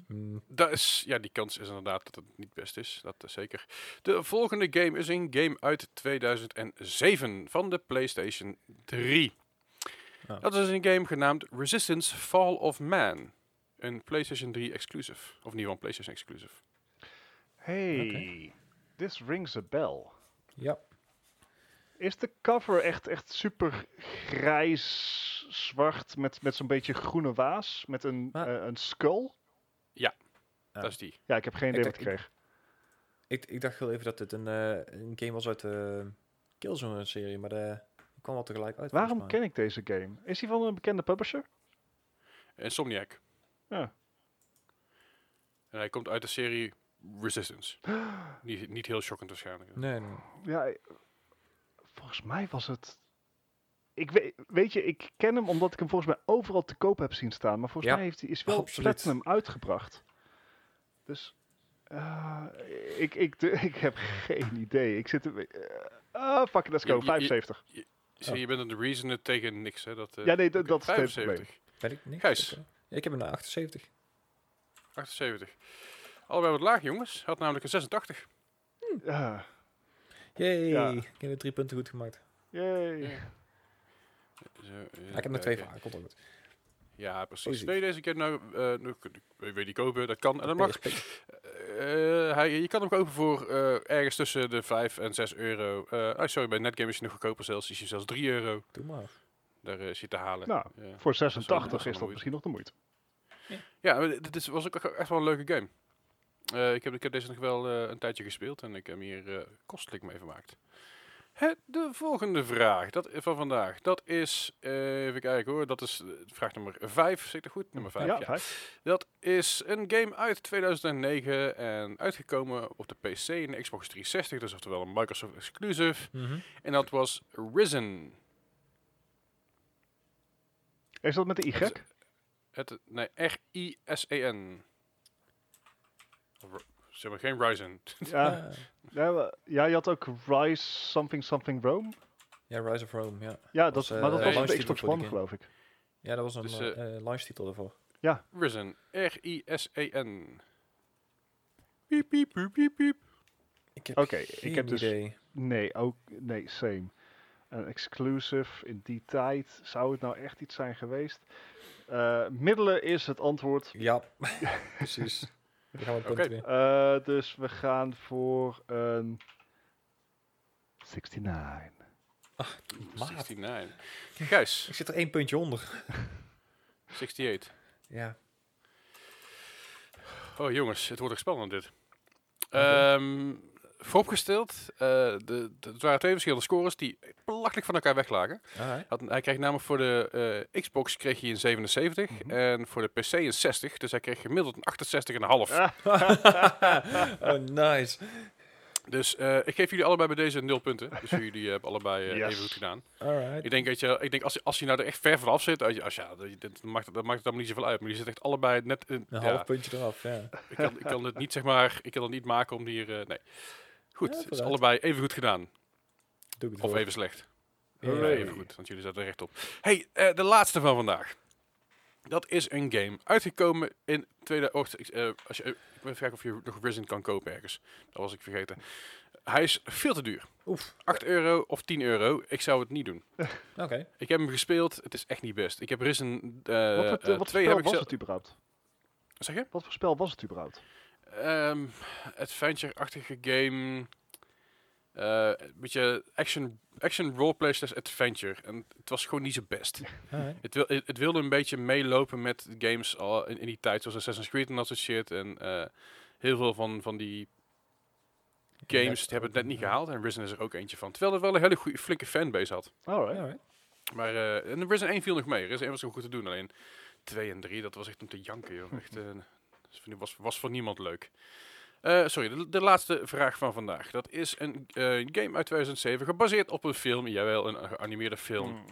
Mm, Dat is, ja, die kans is inderdaad dat het niet best is. Dat is zeker. De volgende game is een game uit 2007 van de PlayStation 3. Ah. Dat is een game genaamd Resistance Fall of Man. Een PlayStation 3 exclusive. Of geval een PlayStation exclusive. Hey, this rings a bell. ja. Is de cover echt, echt super grijs, zwart, met, met zo'n beetje groene waas, met een, Ah. eh, een skull? Ja. Dat is die. Ja, ik heb geen Ik idee wat ik kreeg. Ik, ik dacht heel even dat dit een, eh, een game was uit de Killzone-serie, maar de, die kwam wel tegelijk uit. Waarom ken ik deze game? Is die van een bekende publisher? Insomniac. Ja. En hij komt uit de serie Resistance. niet, niet heel shockend waarschijnlijk. Nee, nee. Ja, eh, volgens mij was het... Ik weet, weet je, ik ken hem omdat ik hem volgens mij overal te koop heb zien staan. Maar volgens Ja, mij heeft hij is wel absoluut. Platinum uitgebracht. Dus eh, ik, ik, de- ik heb geen idee. Ik zit er... eh, Ah, fuck it, let's Je- go. je- je- 75. Zie, je bent een reason tegen niks, hè? Dat, eh, Ja, nee, dat- dat is het hele 75. Weet ik niet. Gijs. Oké. Ik heb een 78. 78. Allebei wat laag, jongens. Had namelijk een 86. Ah, Yay, Ja. ik heb er drie punten goed gemaakt. yay. Ja. Zo, Ja, even ik heb er twee van, komt ook goed. Ja, precies. Wil je deze keer nou, eh nu, je die kopen? Dat kan en dat mag. Eh, hij, je kan hem kopen voor eh, ergens tussen de 5 en 6 euro. Eh oh, sorry, bij Netgame is hij nog goedkoper zelfs. Is hij zelfs 3 euro. Doe maar. Daar eh, is hij te halen. Nou, Ja. Voor dat is 86 wel is dat misschien nog de moeite. Ja, maar dit is, was ook echt wel een leuke game. Eh, ik, heb, ik heb deze nog wel eh, een tijdje gespeeld en ik heb hier eh, kostelijk mee vermaakt. De volgende vraag dat, van vandaag, dat is, even kijken hoor, dat is vraag nummer 5, zit er goed? Nummer 5, ja. Dat is een game uit 2009 en uitgekomen op de PC en de Xbox 360, dus oftewel een Microsoft exclusive. En dat was Risen. Is dat met de Y? Het Het, nee, R-I-S-E-N. Zeg maar geen Ryzen. Ja, Ja. ja, ja, je had ook Rise something something Rome. ja, Rise of Rome, ja. Ja, dat, Was, eh, maar dat de was op de Xbox One, geloof ik. Ja, dat was een Dus, eh eh, launch titel ervoor. Risen. R-I-S-E-N. Piep, piep, piep, piep, piep. Oké, ik heb dus... idee. Nee, ook... Nee, same. Een exclusive in die tijd. Zou het nou echt iets zijn geweest? Eh, middelen is het antwoord. Ja, precies. Dan gaan we. Eh, dus we gaan voor een 69. Maat. 69. Gijs. Ik zit er één puntje onder. 68. Ja. Oh jongens, het wordt echt spannend dit. Oké. Ehm, vooropgesteld, eh, de, de, het waren twee verschillende scores die belachelijk van elkaar weglagen. Alright. Had, hij kreeg namelijk voor de eh, Xbox kreeg hij een 77 Mhm. en voor de PC een 60. Dus hij kreeg gemiddeld een 68,5. Ah. oh, nice. Dus eh, ik geef jullie allebei bij deze 0 punten. Dus jullie hebben allebei Yes. even goed gedaan. Alright. Ik denk, dat je, ik denk als, je- als je nou er echt ver vanaf zit, als je, als, ja, dat, dat, maakt, het- dat maakt het allemaal niet zoveel uit. Maar die zit echt allebei net in. Een ja, half puntje eraf, ja. ik, kan, ik kan het niet zeg maar, ik kan het niet maken om hier. eh, nee. Goed, het is allebei even goed gedaan. Doe ik het Of even slecht. Even goed, want jullie zaten er recht op. Hey, eh, de laatste van vandaag. Dat is een game uitgekomen in 2008. eh, als je, eh, ik wil even kijken of je nog Risen kan kopen ergens. Dat was ik vergeten. Hij is veel te duur. Oef. 8 euro of 10 euro. Ik zou het niet doen. Oké. Ik heb hem gespeeld. Het is echt niet best. Ik heb Risen eh wat voor, wat voor heb ik was het überhaupt? Zeg je? Wat voor spel was het überhaupt? Ehm adventure-achtige game. Eh, een beetje action, action roleplay slash adventure. En het was gewoon niet zo best. Alright. Het, wil, het, het wilde een beetje meelopen met games al in, in die tijd, zoals Assassin's Creed en dat soort shit. En eh, heel veel van, van die games die hebben het net niet gehaald. En Risen is er ook eentje van. Terwijl het wel een hele goede, flinke fanbase had. Alright. Alright. Maar eh en Risen 1 viel nog mee. Risen 1 was nog goed te doen. Alleen 2 en 3, dat was echt om te janken, joh. Echt, eh, dat was, was voor niemand leuk. Eh, sorry, de, de laatste vraag van vandaag. Dat is een eh, game uit 2007, gebaseerd op een film. Jawel, een geanimeerde film. Hmm.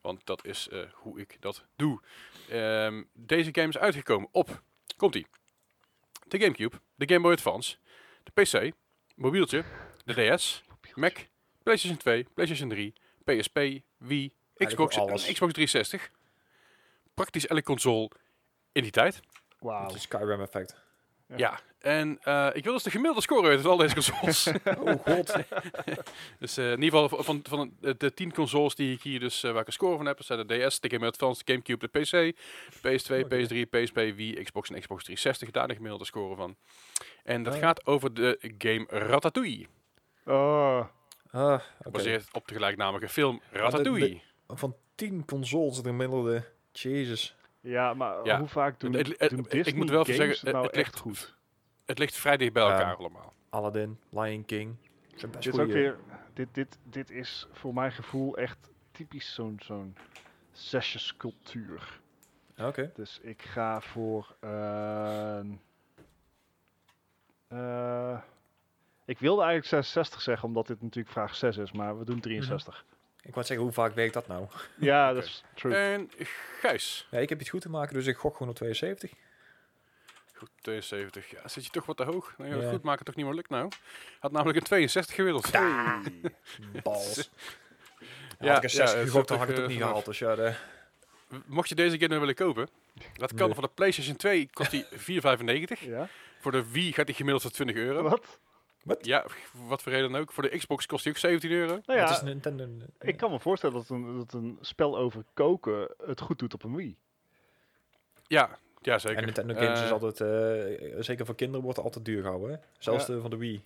Want dat is eh, hoe ik dat doe. Ehm, deze game is uitgekomen op, komt ie, de Gamecube, de Game Boy Advance, de PC, mobieltje, de DS, Mac, PlayStation 2, PlayStation 3, PSP, Wii, Xbox, en Xbox 360. Praktisch elke console in die tijd. Wauw. Het is Skyrim effect. Ja, en eh, ik wil dus de gemiddelde score weten van al deze consoles. Oh god. dus eh, in ieder geval van, van de, de 10 consoles die ik hier dus, eh, waar ik een score van heb, dat zijn de DS, de Game Boy Advance, de Gamecube, de PC, de PS2, Oké. PS3, PSP, Wii, Xbox en Xbox 360. Daar de gemiddelde score van. En dat Ah. gaat over de game Ratatouille. Oh, Ah, oké. Gebaseerd op de gelijknamige film de- Ratatouille. Van 10 consoles de gemiddelde. Jezus. Ja, maar Ja. hoe vaak doen, Het- het- doen ik Disney moet wel zeggen, het nou het ligt- echt goed? Het ligt vrij dicht bij elkaar allemaal. Aladdin, Lion King. Zijn best Dit is ook weer, dit, dit, dit is voor mijn gevoel echt typisch zo'n zo'n sessionscultuur. Oké. Dus ik ga voor een... eh, ik wilde eigenlijk 66 zeggen, omdat dit natuurlijk vraag 6 is, maar we doen 63. Ik wou zeggen, hoe vaak werkt dat nou? Ja, dat is true. En Gijs. Ja, ik heb iets goed te maken, dus ik gok gewoon op 72. Goed, 72. Ja, zit je toch wat te hoog? Nou, ja, Ja. Goed maken toch niet meer lukt nou. Had namelijk een 62 gemiddeld. Hey. Bals. Ja, Ja, had ik een ja, 60 het gegokt, dan is had ik het ook, niet eh, gehaald. Dus ja, de, Mocht je deze game nou willen kopen, dat kan Nee. voor de PlayStation 2 kost die 4,95. Ja? Voor de Wii gaat die gemiddeld voor 20 euro. Wat? Ja, wat voor reden dan ook. Voor de Xbox kost die ook 17 euro. Nou het ja, is Nintendo. ik kan me voorstellen dat een, dat een spel over koken het goed doet op een Wii. Ja, ja zeker. En Nintendo games Eh, is altijd, eh, zeker voor kinderen, wordt het altijd duur gehouden. Hè? Zelfs Ja. de van de Wii.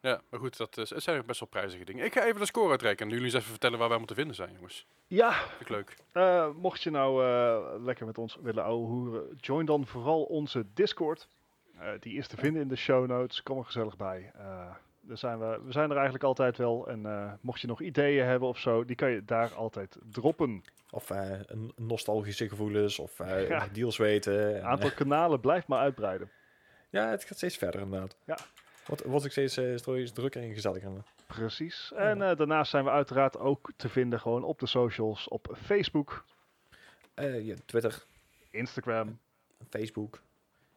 Ja, maar goed, dat is, het zijn best wel prijzige dingen. Ik ga even de score uitrekenen. En jullie eens even vertellen waar wij moeten vinden zijn, jongens. Ja, Vind ik leuk. Eh, mocht je nou eh, lekker met ons willen ouwehoeren, join dan vooral onze Discord. Eh, die is te vinden in de show notes. Kom er gezellig bij. Eh, daar zijn we, we zijn er eigenlijk altijd wel. En eh, mocht je nog ideeën hebben of zo, die kan je daar altijd droppen. Of een nostalgische gevoelens, of Ja. deals weten. Een En, aantal kanalen blijft maar uitbreiden. ja, het gaat steeds verder inderdaad. Ja. Wordt, wordt ook steeds, eh, steeds drukker en gezelliger. Precies. En daarnaast zijn we uiteraard ook te vinden gewoon op de socials. Op Facebook, ja, Twitter, Instagram. Facebook.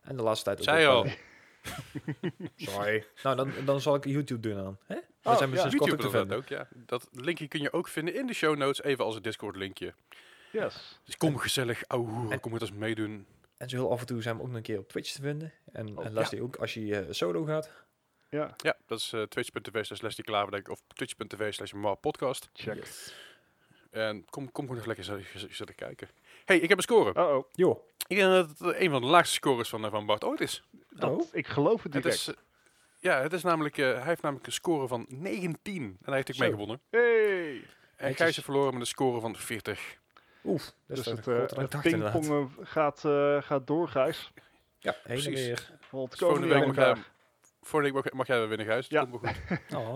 En de laatste tijd ook op, al. eh, Sorry. nou, dan, dan zal ik YouTube doen aan. Hè? We Oh, zijn we ja. sinds kort ook YouTube te dat vinden. ook, ja. Dat linkje kun je ook vinden in de show notes, even als een Discord linkje. Yes. Dus kom gezellig, ouwe En- kom met ons meedoen. En zo heel af en toe zijn we ook nog een keer op Twitch te vinden. En, Oh, en Leslie ook als je eh, solo gaat. Ja, Ja, dat is uh, twitch.tv slash Leslie Klaverdijk of twitch.tv slash podcast. check. En kom, kom gewoon nog lekker gezellig kijken. Hey, ik heb een score. Uh-oh. Jo. Ik denk dat het een van de laagste scores van, eh, van Bart ooit is. Dat, Oh. Ik geloof het Het direct. is, eh, ja, het is namelijk, eh, hij heeft namelijk een score van 19. En hij heeft ook meegewonnen. Hey! En. Gijs heeft verloren met een score van 40. Oef. Dat Dus het, eh, het pingpongen gaat, eh, gaat door, Gijs. Ja, heen en Precies. weer. Volgende week mag jij, mag, weer winnen, Gijs. Dat Ja. komt wel goed. Oh.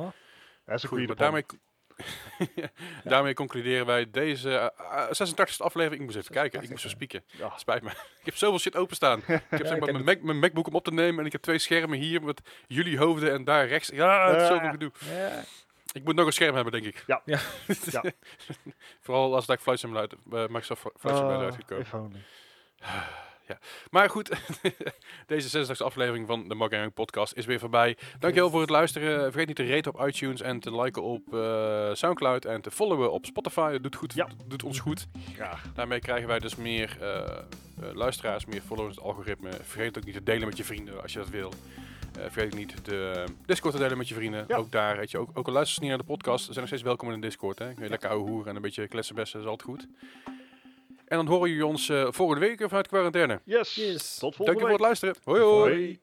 Dat is een goed goede maar daarmee, daarmee concluderen wij deze eh, 86e aflevering. Ik moest even kijken, ik moest zo 86e. spieken. Ja. Spijt me. Ik heb zoveel shit openstaan. Ik heb zeg maar mijn, Mac, mijn MacBook om op te nemen en ik heb twee schermen hier met jullie hoofden en daar rechts. Ja, het is zoveel gedoe. Ja. Ik moet nog een scherm hebben, denk ik. Ja. Ja. Vooral als daar Flight Simulator, uh, Microsoft Flight Simulator uitgekomen. Only. Maar goed, deze 66e aflevering van de Mark Podcast is weer voorbij. Dankjewel voor het luisteren. Vergeet niet te raten op iTunes en te liken op eh, Soundcloud en te followen op Spotify. Dat doet, goed, Ja. doet ons goed. Graag. Daarmee krijgen wij dus meer eh, eh, luisteraars, meer followers, het algoritme. Vergeet ook niet te delen met je vrienden als je dat wil. Eh, vergeet ook niet de Discord te delen met je vrienden. Ja. Ook daar, weet je, ook, ook al luister je niet naar de podcast, zijn nog steeds welkom in de Discord. Hè. Kun je lekker ouwe hoeren en een beetje kletsen bessen, is altijd goed. En dan horen jullie ons eh, volgende week vanuit quarantaine. Yes. Yes. Tot volgende Dankjewel voor week. het luisteren. Hoi hoi. Hoi.